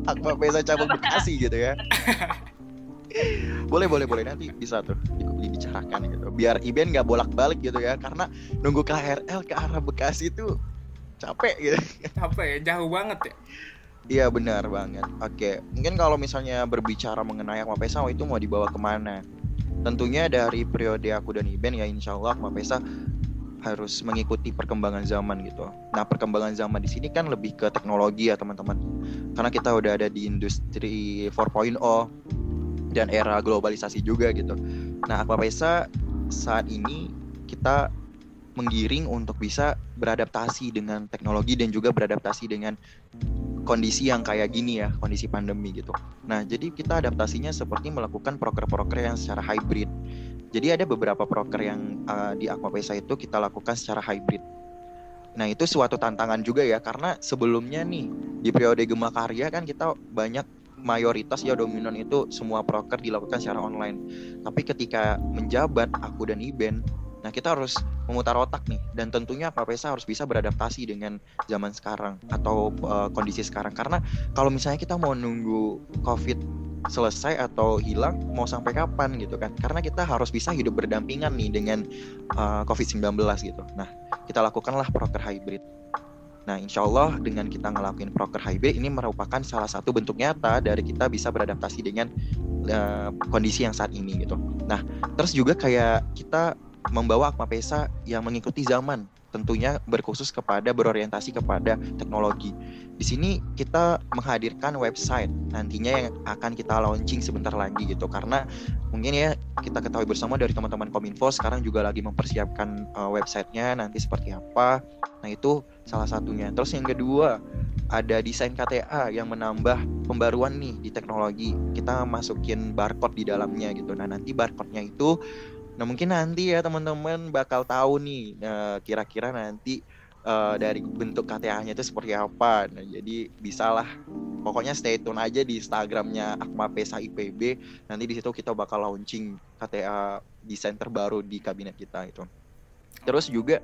Akma Pesa cabang Bekasi gitu ya boleh boleh boleh nanti bisa tuh di- dibicarakan gitu biar Iben nggak bolak balik gitu ya karena nunggu KRL ke arah Bekasi itu capek gitu Apa ya? Jauh banget ya? iya benar banget oke mungkin kalau misalnya berbicara mengenai Akma Pesa itu mau dibawa ke mana tentunya dari periode aku dan Iben ya insya Allah Akma Pesa harus mengikuti perkembangan zaman gitu. Nah perkembangan zaman di sini kan lebih ke teknologi ya teman-teman. Karena kita udah ada di industri 4.0 dan era globalisasi juga gitu. Nah Aqua Pesa saat ini kita menggiring untuk bisa beradaptasi dengan teknologi dan juga beradaptasi dengan kondisi yang kayak gini ya, kondisi pandemi gitu. Nah, jadi kita adaptasinya seperti melakukan proker-proker yang secara hybrid. Jadi ada beberapa proker yang uh, di Aqua Pesa itu kita lakukan secara hybrid. Nah, itu suatu tantangan juga ya karena sebelumnya nih di periode Gema Karya kan kita banyak mayoritas ya dominan itu semua proker dilakukan secara online. Tapi ketika menjabat aku dan Iben, nah kita harus memutar otak nih dan tentunya Pesa harus bisa beradaptasi dengan zaman sekarang atau uh, kondisi sekarang. Karena kalau misalnya kita mau nunggu Covid selesai atau hilang mau sampai kapan gitu kan? Karena kita harus bisa hidup berdampingan nih dengan uh, COVID-19 gitu. Nah kita lakukanlah proker hybrid. Nah insya Allah dengan kita ngelakuin proker hybrid ini merupakan salah satu bentuk nyata dari kita bisa beradaptasi dengan uh, kondisi yang saat ini gitu. Nah terus juga kayak kita membawa Akma yang mengikuti zaman tentunya berkhusus kepada berorientasi kepada teknologi. Di sini kita menghadirkan website nantinya yang akan kita launching sebentar lagi gitu. Karena mungkin ya kita ketahui bersama dari teman-teman Kominfo sekarang juga lagi mempersiapkan uh, websitenya nanti seperti apa. Nah itu salah satunya. Terus yang kedua ada desain KTA yang menambah pembaruan nih di teknologi. Kita masukin barcode di dalamnya gitu. Nah nanti barcode-nya itu nah mungkin nanti ya teman-teman bakal tahu nih uh, kira-kira nanti uh, dari bentuk KTA-nya itu seperti apa. Nah, jadi bisalah pokoknya stay tune aja di Instagramnya Akma Pesa IPB. Nanti di situ kita bakal launching KTA desain terbaru di kabinet kita itu. Terus juga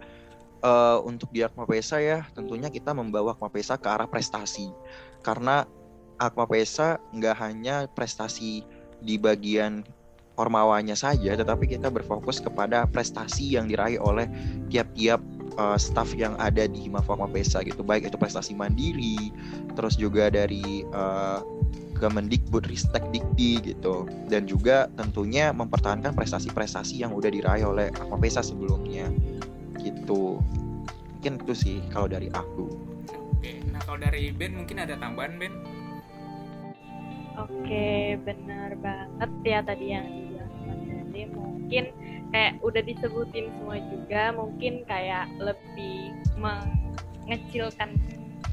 uh, untuk di Akma Pesa ya, tentunya kita membawa Akma Pesa ke arah prestasi. Karena Akma Pesa nggak hanya prestasi di bagian ormawanya saja, tetapi kita berfokus kepada prestasi yang diraih oleh tiap-tiap uh, staff yang ada di Himafo Pesa gitu. Baik itu prestasi mandiri terus juga dari uh, Kemendikbud Ristek Dikti gitu. Dan juga tentunya mempertahankan prestasi-prestasi yang udah diraih oleh Pesa sebelumnya gitu. Mungkin itu sih kalau dari aku. Oke, nah kalau dari Ben mungkin ada tambahan Ben? Oke, benar banget ya tadi yang Dede. Mungkin kayak udah disebutin semua juga, mungkin kayak lebih mengecilkan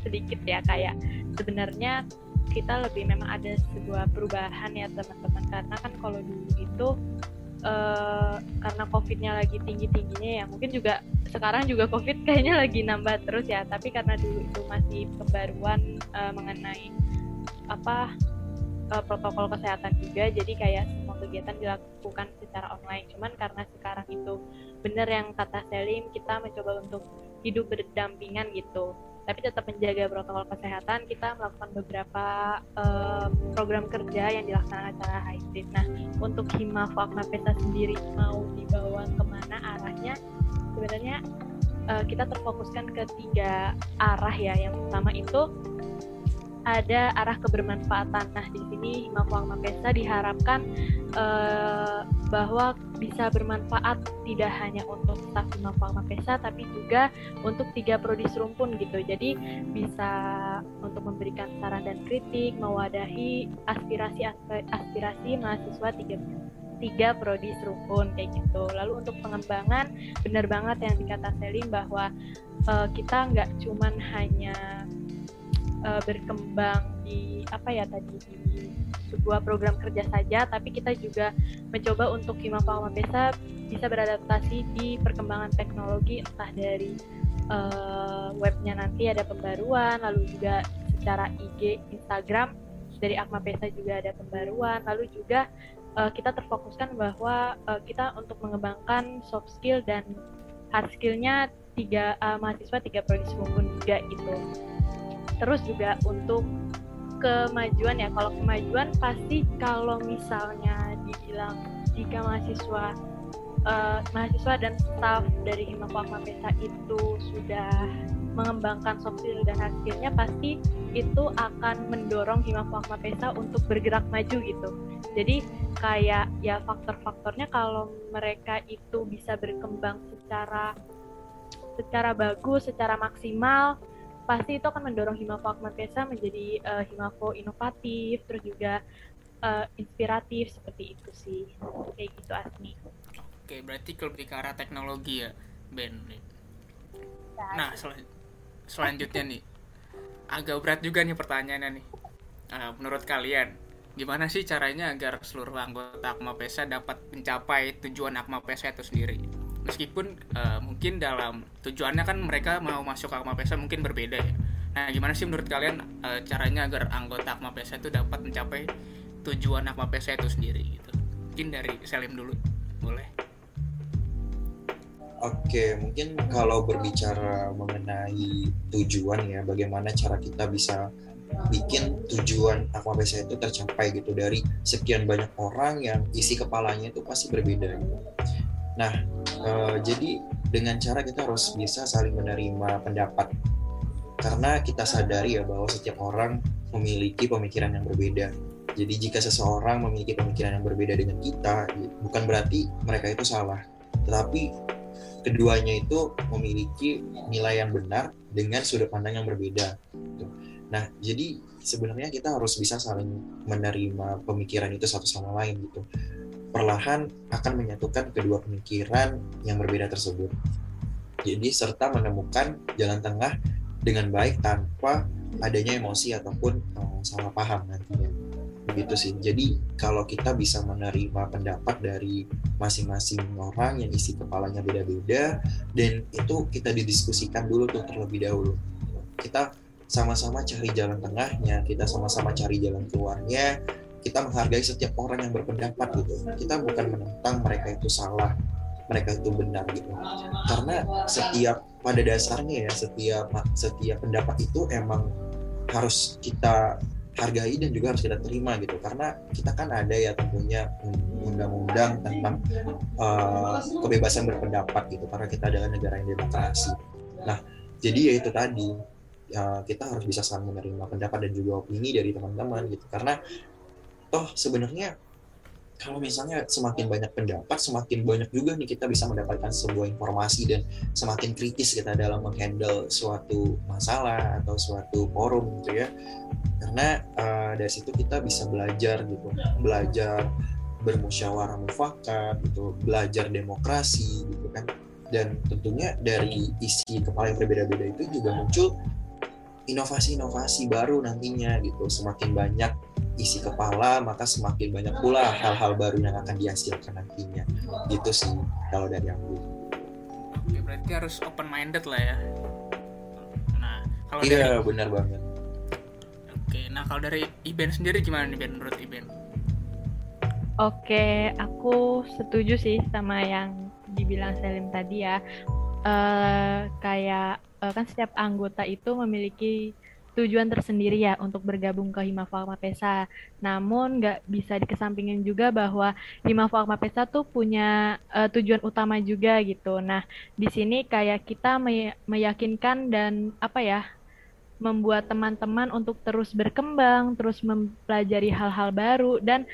sedikit ya kayak sebenarnya kita lebih memang ada sebuah perubahan ya teman-teman karena kan kalau dulu itu eh, karena covidnya lagi tinggi tingginya ya mungkin juga sekarang juga covid kayaknya lagi nambah terus ya tapi karena dulu itu masih pembaruan eh, mengenai apa uh, protokol kesehatan juga jadi kayak kegiatan dilakukan secara online. Cuman karena sekarang itu benar yang kata Selim kita mencoba untuk hidup berdampingan gitu. Tapi tetap menjaga protokol kesehatan kita melakukan beberapa uh, program kerja yang dilaksanakan secara hybrid nah untuk Hima Fakma Peta sendiri mau dibawa ke mana arahnya? Sebenarnya uh, kita terfokuskan ke tiga arah ya. Yang pertama itu ada arah kebermanfaatan. Nah, di sini Himafo Mapesa diharapkan eh, bahwa bisa bermanfaat tidak hanya untuk staf Himafo Mapesa tapi juga untuk tiga prodi serumpun gitu. Jadi bisa untuk memberikan saran dan kritik, mewadahi aspirasi aspirasi mahasiswa tiga tiga prodi serupun kayak gitu. Lalu untuk pengembangan benar banget yang dikata Selim bahwa uh, kita nggak cuman hanya uh, berkembang di apa ya tadi di sebuah program kerja saja, tapi kita juga mencoba untuk Himapa Mapesa bisa beradaptasi di perkembangan teknologi entah dari uh, webnya nanti ada pembaruan, lalu juga secara IG, Instagram dari Akma Pesa juga ada pembaruan, lalu juga uh, kita terfokuskan bahwa uh, kita untuk mengembangkan soft skill dan hard skillnya tiga uh, mahasiswa tiga prodi pun juga itu. Terus juga untuk kemajuan ya, kalau kemajuan pasti kalau misalnya dibilang jika mahasiswa uh, mahasiswa dan staff dari Himapu Akma Pesa itu sudah mengembangkan soft skill dan hard skillnya pasti itu akan mendorong Himapu Akma Pesa untuk bergerak maju gitu. Jadi kayak ya faktor-faktornya kalau mereka itu bisa berkembang secara secara bagus, secara maksimal, pasti itu akan mendorong Himapu Akma Pesa menjadi uh, Himapu inovatif, terus juga uh, inspiratif seperti itu sih. Kayak gitu Asmi. Oke, berarti lebih ke arah teknologi ya, Ben. Nah, sel selanjutnya nih, agak berat juga nih pertanyaannya nih. Uh, menurut kalian, gimana sih caranya agar seluruh anggota Akma Pesa dapat mencapai tujuan Akma Pesa itu sendiri? Meskipun uh, mungkin dalam tujuannya kan mereka mau masuk Akma Pesa mungkin berbeda ya. Nah, gimana sih menurut kalian uh, caranya agar anggota Akma Pesa itu dapat mencapai tujuan Akma Pesa itu sendiri gitu? Mungkin dari Selim dulu, boleh. Oke, mungkin kalau berbicara mengenai tujuan ya, bagaimana cara kita bisa bikin tujuan Aquabesa itu tercapai gitu dari sekian banyak orang yang isi kepalanya itu pasti berbeda gitu. Nah, eh, jadi dengan cara kita harus bisa saling menerima pendapat karena kita sadari ya bahwa setiap orang memiliki pemikiran yang berbeda. Jadi jika seseorang memiliki pemikiran yang berbeda dengan kita, bukan berarti mereka itu salah, tetapi keduanya itu memiliki nilai yang benar dengan sudut pandang yang berbeda. Nah, jadi sebenarnya kita harus bisa saling menerima pemikiran itu satu sama lain gitu. Perlahan akan menyatukan kedua pemikiran yang berbeda tersebut. Jadi serta menemukan jalan tengah dengan baik tanpa adanya emosi ataupun um, salah paham nantinya. Begitu sih. Jadi kalau kita bisa menerima pendapat dari masing-masing orang yang isi kepalanya beda-beda dan itu kita didiskusikan dulu tuh terlebih dahulu. Kita sama-sama cari jalan tengahnya kita sama-sama cari jalan keluarnya kita menghargai setiap orang yang berpendapat gitu. Kita bukan menentang mereka itu salah mereka itu benar gitu. Karena setiap pada dasarnya ya setiap setiap pendapat itu emang harus kita hargai dan juga harus kita terima gitu. Karena kita kan ada ya tentunya undang-undang tentang uh, kebebasan berpendapat gitu. Karena kita adalah negara yang demokrasi. Nah jadi ya itu tadi ya, kita harus bisa saling menerima pendapat dan juga opini dari teman-teman gitu. Karena toh sebenarnya kalau misalnya semakin banyak pendapat, semakin banyak juga nih kita bisa mendapatkan sebuah informasi dan semakin kritis kita dalam menghandle suatu masalah atau suatu forum gitu ya. Karena uh, dari situ kita bisa belajar gitu, belajar bermusyawarah mufakat gitu, belajar demokrasi gitu kan. Dan tentunya dari isi kepala yang berbeda-beda itu juga muncul inovasi-inovasi baru nantinya gitu. Semakin banyak isi kepala maka semakin banyak pula hal-hal baru yang akan dihasilkan nantinya. Gitu sih kalau dari aku. Oke berarti harus open minded lah ya. Nah kalau iya dari... benar banget. Oke nah kalau dari Iben sendiri gimana nih Ben menurut Iben? Oke, aku setuju sih sama yang dibilang Selim tadi ya. Uh, kayak uh, kan setiap anggota itu memiliki tujuan tersendiri ya untuk bergabung ke Himafa Mapesa. Namun nggak bisa dikesampingin juga bahwa Himafa Mapesa tuh punya uh, tujuan utama juga gitu. Nah, di sini kayak kita meyakinkan dan apa ya membuat teman-teman untuk terus berkembang, terus mempelajari hal-hal baru dan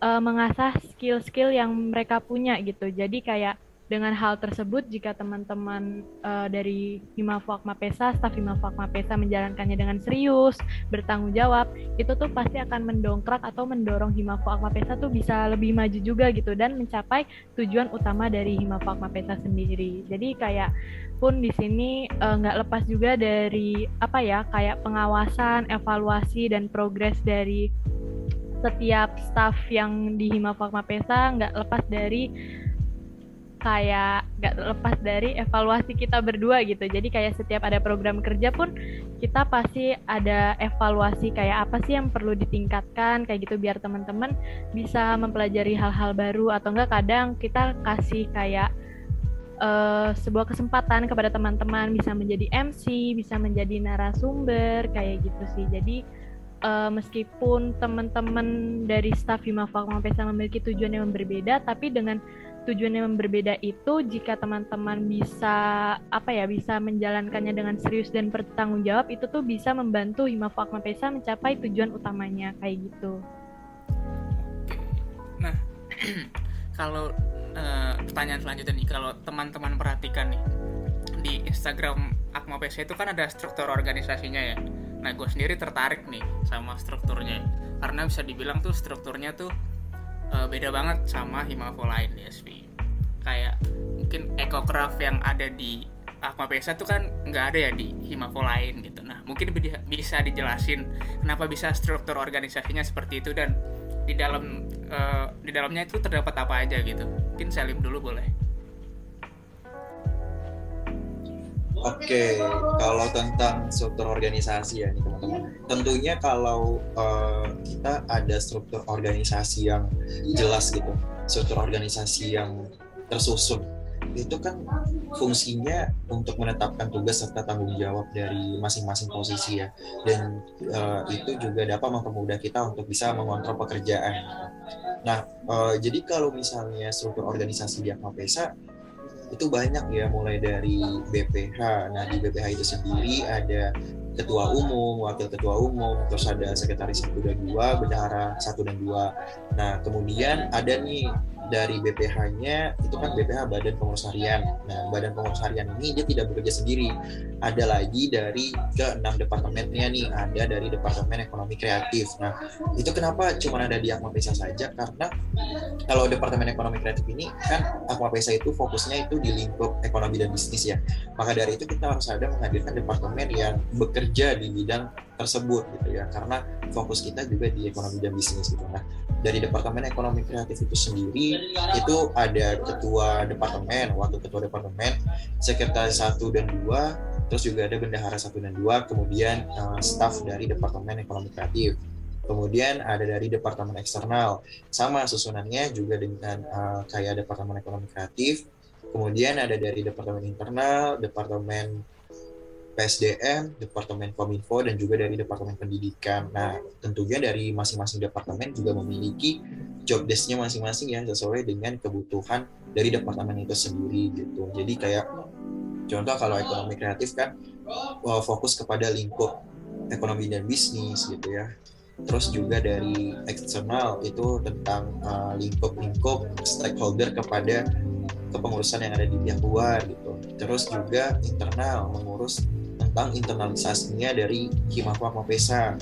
uh, mengasah skill-skill yang mereka punya gitu. Jadi kayak dengan hal tersebut, jika teman-teman uh, dari Himafu Akmapesa, staf Himafu Akmapesa menjalankannya dengan serius, bertanggung jawab, itu tuh pasti akan mendongkrak atau mendorong Himafu Akmapesa tuh bisa lebih maju juga gitu dan mencapai tujuan utama dari Himafu Akmapesa sendiri. Jadi kayak pun di sini uh, nggak lepas juga dari apa ya kayak pengawasan, evaluasi dan progres dari setiap staff yang di Himafu Akmapesa nggak lepas dari kayak gak lepas dari evaluasi kita berdua gitu. Jadi kayak setiap ada program kerja pun kita pasti ada evaluasi kayak apa sih yang perlu ditingkatkan kayak gitu biar teman-teman bisa mempelajari hal-hal baru atau enggak kadang kita kasih kayak uh, sebuah kesempatan kepada teman-teman bisa menjadi MC, bisa menjadi narasumber kayak gitu sih. Jadi uh, meskipun teman-teman dari staf Himafak Pesa memiliki tujuan yang berbeda, tapi dengan tujuan yang berbeda itu jika teman-teman bisa apa ya bisa menjalankannya dengan serius dan bertanggung jawab itu tuh bisa membantu Himafu Pesa mencapai tujuan utamanya kayak gitu. Nah, kalau uh, pertanyaan selanjutnya nih kalau teman-teman perhatikan nih di Instagram Akma Pesa itu kan ada struktur organisasinya ya. Nah, gue sendiri tertarik nih sama strukturnya karena bisa dibilang tuh strukturnya tuh uh, beda banget sama Himafo lain di SV kayak mungkin ekocraft yang ada di Akma Pesa itu kan nggak ada ya di Himafo lain gitu. Nah mungkin bisa dijelasin kenapa bisa struktur organisasinya seperti itu dan di dalam uh, di dalamnya itu terdapat apa aja gitu. Mungkin Salim dulu boleh Oke, kalau tentang struktur organisasi ya nih teman-teman. Tentunya kalau uh, kita ada struktur organisasi yang jelas gitu, struktur organisasi yang tersusun, itu kan fungsinya untuk menetapkan tugas serta tanggung jawab dari masing-masing posisi ya. Dan uh, itu juga dapat mempermudah kita untuk bisa mengontrol pekerjaan. Nah, uh, jadi kalau misalnya struktur organisasi di Akmapesa itu banyak ya mulai dari BPH. Nah di BPH itu sendiri ada ketua umum, wakil ketua umum, terus ada sekretaris satu dan dua, bendahara satu dan dua. Nah kemudian ada nih dari BPH-nya itu kan BPH Badan Pengurus Harian. Nah, Badan Pengurus Harian ini dia tidak bekerja sendiri. Ada lagi dari ke enam departemennya nih, ada dari Departemen Ekonomi Kreatif. Nah, itu kenapa cuma ada di Akma saja? Karena kalau Departemen Ekonomi Kreatif ini kan Akma itu fokusnya itu di lingkup ekonomi dan bisnis ya. Maka dari itu kita harus ada menghadirkan departemen yang bekerja di bidang tersebut gitu ya karena fokus kita juga di ekonomi dan bisnis gitu nah dari departemen ekonomi kreatif itu sendiri itu ada ketua departemen waktu ketua departemen sekretaris satu dan dua terus juga ada bendahara satu dan dua kemudian uh, staff dari departemen ekonomi kreatif. Kemudian ada dari departemen eksternal. Sama susunannya juga dengan uh, kayak departemen ekonomi kreatif. Kemudian ada dari departemen internal departemen PSDM, Departemen Kominfo, dan juga dari Departemen Pendidikan. Nah, tentunya dari masing-masing departemen juga memiliki job desk-nya masing-masing ya sesuai dengan kebutuhan dari departemen itu sendiri gitu. Jadi kayak contoh kalau ekonomi kreatif kan fokus kepada lingkup ekonomi dan bisnis gitu ya. Terus juga dari eksternal itu tentang uh, lingkup-lingkup stakeholder kepada kepengurusan yang ada di pihak luar gitu. Terus juga internal mengurus tentang internalisasinya dari Himaku Akmapesa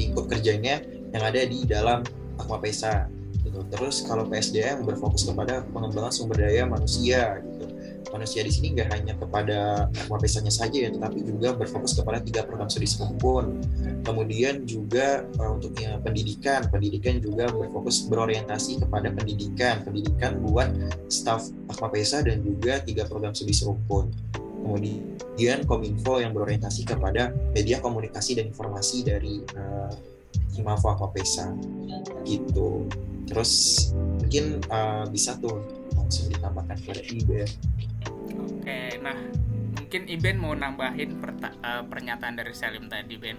lingkup kerjanya yang ada di dalam Akmapesa gitu. Terus kalau PSDM berfokus kepada pengembangan sumber daya manusia gitu. Manusia di sini nggak hanya kepada Akmapesanya saja ya, tetapi juga berfokus kepada tiga program studi sekumpul. Kemudian juga uh, untuk ya, pendidikan, pendidikan juga berfokus berorientasi kepada pendidikan, pendidikan buat staf Akmapesa dan juga tiga program studi serumpun kemudian kominfo yang berorientasi kepada media komunikasi dan informasi dari uh, Himafo Akapesa gitu. Terus mungkin uh, bisa tuh langsung ditambahkan pada Iben oke nah mungkin Iben mau nambahin uh, pernyataan dari Salim tadi Ben?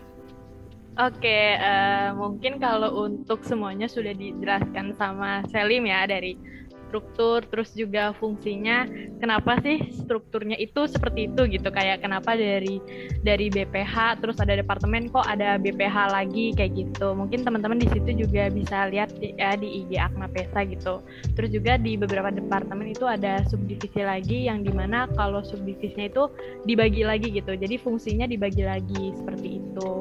Oke, uh, mungkin kalau untuk semuanya sudah dijelaskan sama Selim ya dari struktur terus juga fungsinya kenapa sih strukturnya itu seperti itu gitu? Kayak kenapa dari dari BPH terus ada departemen kok ada BPH lagi kayak gitu. Mungkin teman-teman di situ juga bisa lihat ya di IG Akma Pesa gitu. Terus juga di beberapa departemen itu ada subdivisi lagi yang di mana kalau subdivisinya itu dibagi lagi gitu. Jadi fungsinya dibagi lagi seperti itu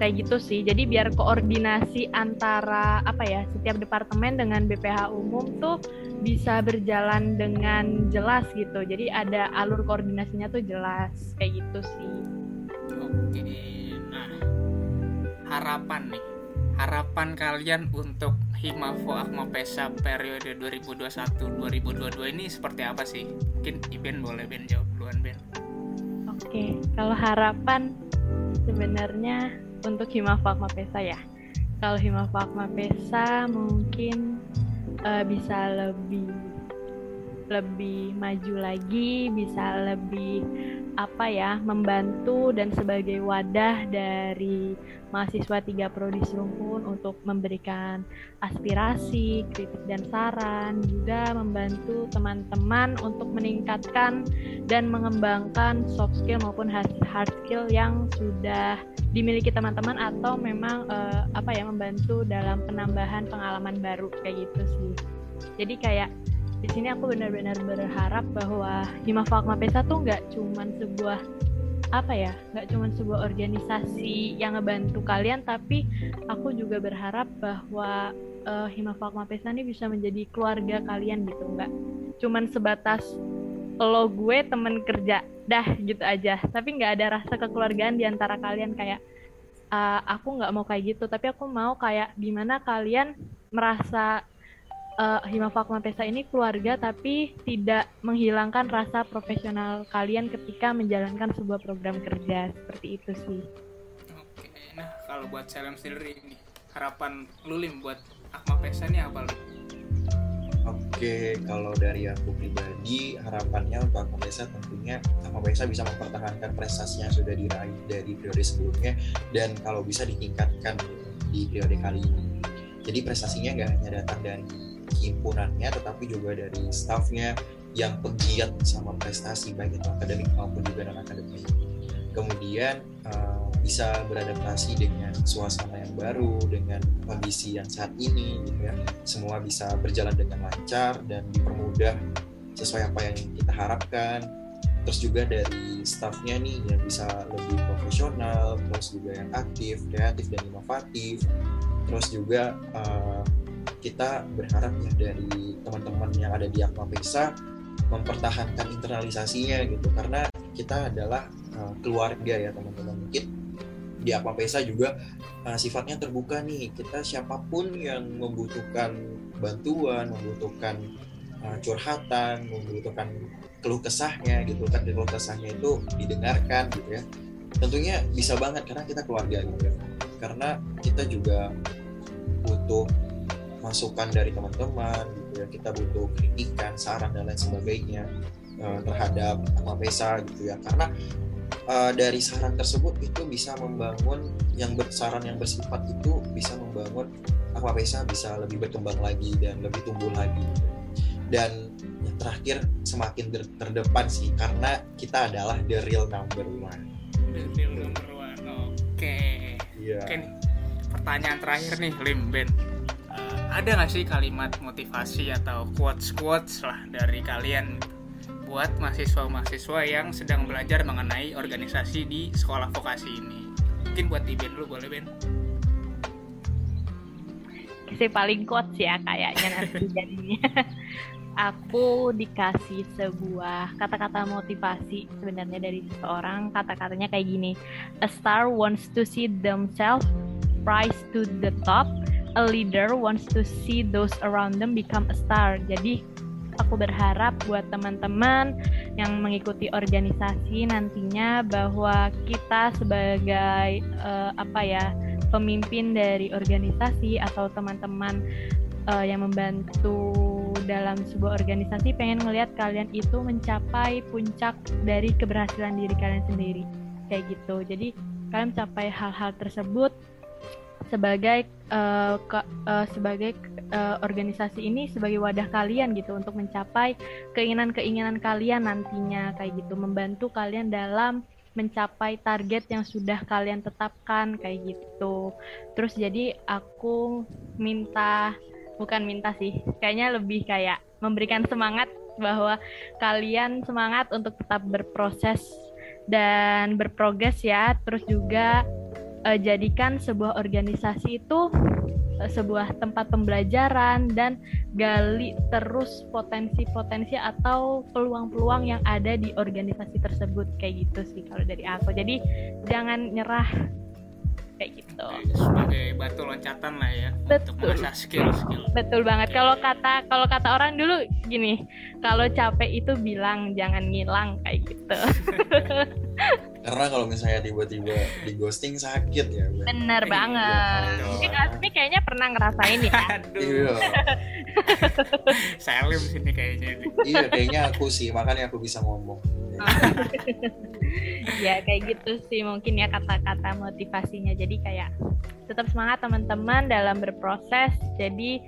kayak gitu sih jadi biar koordinasi antara apa ya setiap departemen dengan BPH umum tuh bisa berjalan dengan jelas gitu jadi ada alur koordinasinya tuh jelas kayak gitu sih oke nah harapan nih harapan kalian untuk Himafo Akma Pesa periode 2021-2022 ini seperti apa sih? Mungkin Iben boleh Ben jawab duluan Ben. Oke, kalau harapan sebenarnya untuk Himafakma Pesa ya. Kalau Himafakma Pesa mungkin uh, bisa lebih lebih maju lagi, bisa lebih apa ya, membantu dan sebagai wadah dari mahasiswa tiga prodi Serumpun untuk memberikan aspirasi, kritik dan saran, juga membantu teman-teman untuk meningkatkan dan mengembangkan soft skill maupun hard skill yang sudah dimiliki teman-teman atau memang uh, apa ya membantu dalam penambahan pengalaman baru kayak gitu sih. Jadi kayak di sini aku benar-benar berharap bahwa Hima Fakma Pesa tuh nggak cuman sebuah apa ya nggak cuma sebuah organisasi yang ngebantu kalian tapi aku juga berharap bahwa uh, Hima Fakma Pesa ini bisa menjadi keluarga kalian gitu nggak cuman sebatas lo gue temen kerja dah gitu aja. Tapi nggak ada rasa kekeluargaan di antara kalian kayak uh, aku nggak mau kayak gitu. Tapi aku mau kayak gimana kalian merasa uh, Hima Fakma Pesa ini keluarga tapi tidak menghilangkan rasa profesional kalian ketika menjalankan sebuah program kerja seperti itu sih. Oke, nah kalau buat Salam sendiri ini harapan Lulim buat Akma Pesa ini apa lu? Oke, kalau dari aku pribadi harapannya untuk Akma Pesa tentunya Akma Pesa bisa mempertahankan prestasi yang sudah diraih dari periode sebelumnya dan kalau bisa ditingkatkan di periode kali ini. Jadi prestasinya nggak hanya datang dari himpunannya tetapi juga dari staffnya yang pegiat sama prestasi baik itu akademik maupun juga non akademik kemudian uh, bisa beradaptasi dengan suasana yang baru dengan kondisi yang saat ini gitu ya. Semua bisa berjalan dengan lancar dan dipermudah sesuai apa yang kita harapkan. Terus juga dari staffnya nih yang bisa lebih profesional terus juga yang aktif kreatif dan inovatif. Terus juga uh, kita berharap ya dari teman-teman yang ada di Akma mempertahankan internalisasinya gitu. Karena kita adalah uh, keluarga ya teman-teman. Mungkin di Akma Pesa juga uh, sifatnya terbuka nih. Kita siapa pun yang membutuhkan bantuan membutuhkan uh, curhatan membutuhkan keluh kesahnya gitu kan. Keluh kesahnya itu didengarkan gitu ya. Tentunya bisa banget karena kita keluarga gitu ya karena kita juga butuh masukan dari teman-teman gitu ya kita butuh kritikan saran dan lain sebagainya uh, terhadap Pesa gitu ya karena uh, dari saran tersebut itu bisa membangun yang saran yang bersifat itu bisa membangun Pesa bisa lebih berkembang lagi dan lebih tumbuh lagi gitu. dan yang terakhir semakin terdepan sih karena kita adalah the real number one the real number one oke okay. yeah. oke nih pertanyaan terakhir nih Lim Ben ada nggak sih kalimat motivasi atau quotes quotes lah dari kalian buat mahasiswa-mahasiswa yang sedang belajar mengenai organisasi di sekolah vokasi ini? Mungkin buat Iben dulu boleh Ben? Si paling quotes ya kayaknya nanti jadinya. Aku dikasih sebuah kata-kata motivasi sebenarnya dari seseorang. Kata-katanya kayak gini. A star wants to see themselves rise to the top a leader wants to see those around them become a star. Jadi aku berharap buat teman-teman yang mengikuti organisasi nantinya bahwa kita sebagai uh, apa ya pemimpin dari organisasi atau teman-teman uh, yang membantu dalam sebuah organisasi pengen ngelihat kalian itu mencapai puncak dari keberhasilan diri kalian sendiri kayak gitu jadi kalian mencapai hal-hal tersebut sebagai uh, ke, uh, sebagai uh, organisasi ini sebagai wadah kalian gitu untuk mencapai keinginan-keinginan kalian nantinya kayak gitu membantu kalian dalam mencapai target yang sudah kalian tetapkan kayak gitu. Terus jadi aku minta bukan minta sih, kayaknya lebih kayak memberikan semangat bahwa kalian semangat untuk tetap berproses dan berprogres ya. Terus juga uh, jadikan sebuah organisasi itu uh, sebuah tempat pembelajaran dan gali terus potensi-potensi atau peluang-peluang yang ada di organisasi tersebut kayak gitu sih kalau dari aku. Jadi jangan nyerah kayak gitu. Sebagai batu loncatan lah ya betul. untuk mengasah skill-skill betul banget. Kalau kata kalau kata orang dulu gini kalau capek itu bilang jangan ngilang kayak gitu. Karena kalau misalnya tiba-tiba di ghosting sakit ya bener iya, banget. ya, mungkin Asmi kayaknya pernah ngerasain ya. Iya. Salim sini kayaknya iya kayaknya aku sih makanya aku bisa ngomong ya kayak gitu sih mungkin ya kata-kata motivasinya jadi kayak tetap semangat teman-teman dalam berproses jadi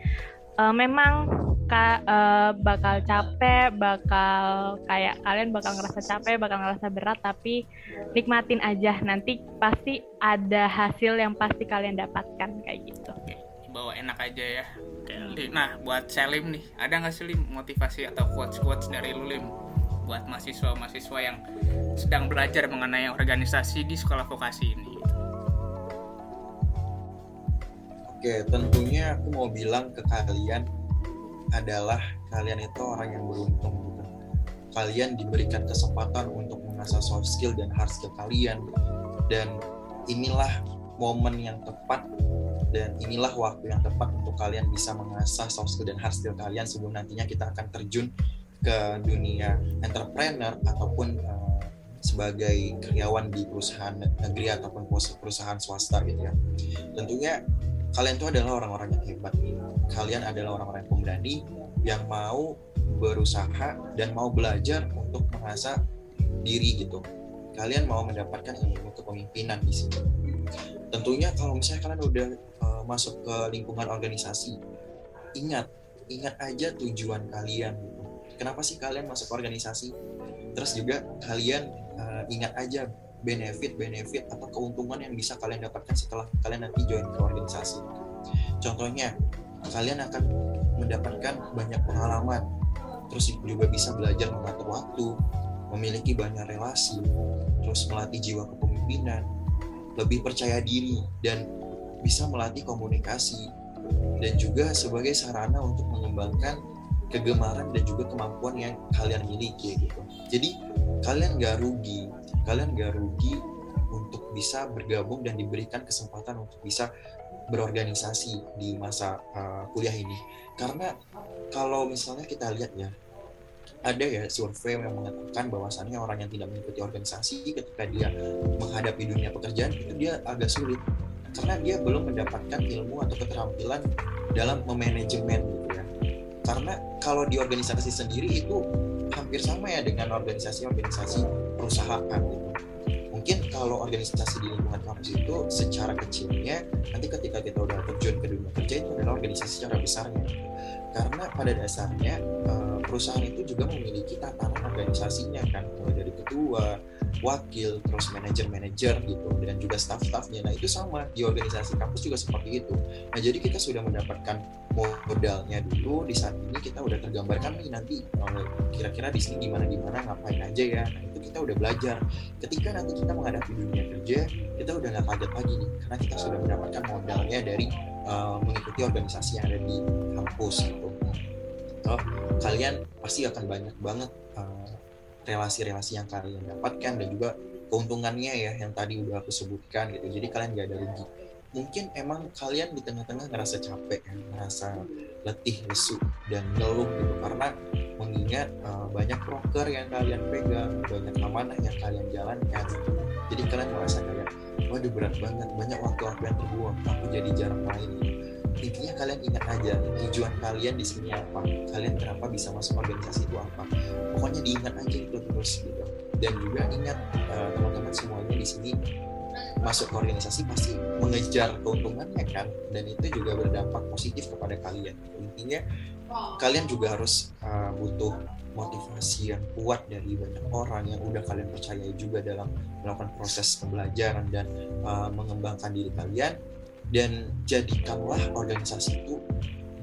uh, memang ka, uh, bakal capek, bakal kayak kalian bakal ngerasa capek, bakal ngerasa berat, tapi nikmatin aja. Nanti pasti ada hasil yang pasti kalian dapatkan kayak gitu. Bawa enak aja ya. Nah, buat Selim nih, ada nggak sih motivasi atau quotes-quotes dari lu Lim buat mahasiswa-mahasiswa yang sedang belajar mengenai organisasi di sekolah vokasi ini? Oke, tentunya aku mau bilang ke kalian adalah kalian itu orang yang beruntung gitu. Kalian diberikan kesempatan untuk mengasah soft skill dan hard skill kalian dan inilah momen yang tepat dan inilah waktu yang tepat untuk kalian bisa mengasah soft skill dan hard skill kalian sebelum nantinya kita akan terjun ke dunia entrepreneur ataupun uh, sebagai karyawan di perusahaan negeri ataupun perusahaan swasta gitu ya. Tentunya kalian itu adalah orang-orang yang hebat kalian adalah orang-orang yang pemberani yang mau berusaha dan mau belajar untuk mengasah diri gitu kalian mau mendapatkan ilmu kepemimpinan di sini tentunya kalau misalnya kalian udah uh, masuk ke lingkungan organisasi ingat ingat aja tujuan kalian gitu. Kenapa sih kalian masuk organisasi? Terus juga kalian uh, ingat aja benefit-benefit atau keuntungan yang bisa kalian dapatkan setelah kalian nanti join ke organisasi. Contohnya, kalian akan mendapatkan banyak pengalaman, terus juga bisa belajar mengatur waktu, memiliki banyak relasi, terus melatih jiwa kepemimpinan, lebih percaya diri, dan bisa melatih komunikasi, dan juga sebagai sarana untuk mengembangkan kegemaran dan juga kemampuan yang kalian miliki gitu. Jadi kalian gak rugi. Kalian gak rugi untuk bisa bergabung dan diberikan kesempatan untuk bisa berorganisasi di masa uh, kuliah ini. Karena kalau misalnya kita lihat ya ada ya survei yang mengatakan bahwasannya orang yang tidak mengikuti organisasi ketika dia menghadapi dunia pekerjaan itu dia agak sulit. Karena dia belum mendapatkan ilmu atau keterampilan dalam memanajemen karena kalau di organisasi sendiri itu hampir sama ya dengan organisasi-organisasi perusahaan gitu. Mungkin kalau organisasi di lingkungan kampus itu secara kecilnya nanti ketika kita udah terjun ke dunia kerja itu adalah organisasi secara besarnya. Karena pada dasarnya eh, perusahaan itu juga memiliki tatanan organisasinya kan mulai dari ketua, wakil, terus manajer-manajer gitu dan juga staff-staffnya. Nah itu sama di organisasi kampus juga seperti itu. Nah jadi kita sudah mendapatkan modalnya dulu di saat ini kita udah tergambarkan nih nanti eh, kira-kira di sini gimana gimana ngapain aja ya nah itu kita udah belajar ketika nanti kita menghadapi dunia kerja kita udah nggak kaget lagi nih karena kita sudah mendapatkan modalnya dari uh, mengikuti organisasi yang ada di kampus gitu so, kalian pasti akan banyak banget uh, relasi-relasi yang kalian dapatkan dan juga keuntungannya ya yang tadi udah aku sebutkan gitu jadi kalian gak ada rugi mungkin emang kalian di tengah-tengah ngerasa capek ya, ngerasa letih, lesu dan ngeluh gitu karena mengingat uh, banyak broker yang kalian pegang, banyak amanah yang kalian jalankan. Jadi kalian merasa kayak, waduh berat banget, banyak waktu aku yang terbuang, aku jadi jarang main. Intinya kalian ingat aja tujuan kalian di sini apa, kalian kenapa bisa masuk organisasi itu apa. Pokoknya diingat aja itu terus gitu. Dan juga ingat uh, teman-teman semuanya di sini masuk ke organisasi pasti mengejar keuntungannya kan dan itu juga berdampak positif kepada kalian intinya kalian juga harus uh, butuh motivasi yang kuat dari banyak orang yang udah kalian percayai juga dalam melakukan proses pembelajaran dan uh, mengembangkan diri kalian dan jadikanlah organisasi itu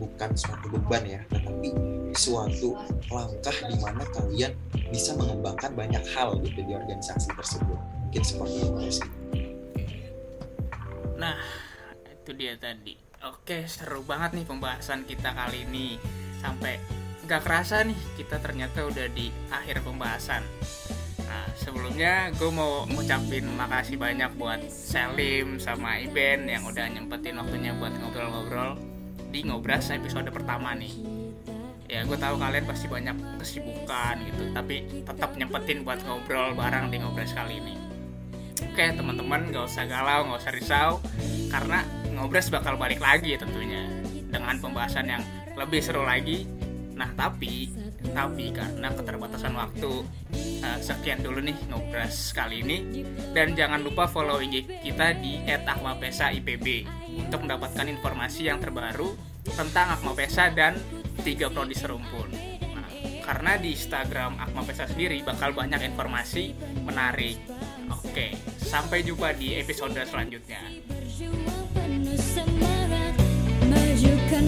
bukan suatu beban ya tetapi suatu langkah di mana kalian bisa mengembangkan banyak hal gitu di organisasi tersebut mungkin seperti itu sih Nah, itu dia tadi. Oke, seru banget nih pembahasan kita kali ini. Sampai nggak kerasa nih, kita ternyata udah di akhir pembahasan. Nah, sebelumnya gue mau ngucapin makasih banyak buat Selim sama Iben yang udah nyempetin waktunya buat ngobrol-ngobrol di Ngobras episode pertama nih. Ya, gue tahu kalian pasti banyak kesibukan gitu, tapi tetap nyempetin buat ngobrol bareng di Ngobras kali ini. Oke teman-teman nggak usah galau, nggak usah risau Karena ngobras bakal balik lagi tentunya Dengan pembahasan yang lebih seru lagi Nah tapi, tapi karena keterbatasan waktu uh, sekian dulu nih ngobras kali ini dan jangan lupa follow IG kita di @akmapesa IPB untuk mendapatkan informasi yang terbaru tentang Akmapesa dan tiga prodi serumpun. Nah, karena di Instagram Akmapesa sendiri bakal banyak informasi menarik. Oke, sampai jumpa di episode selanjutnya. Majukan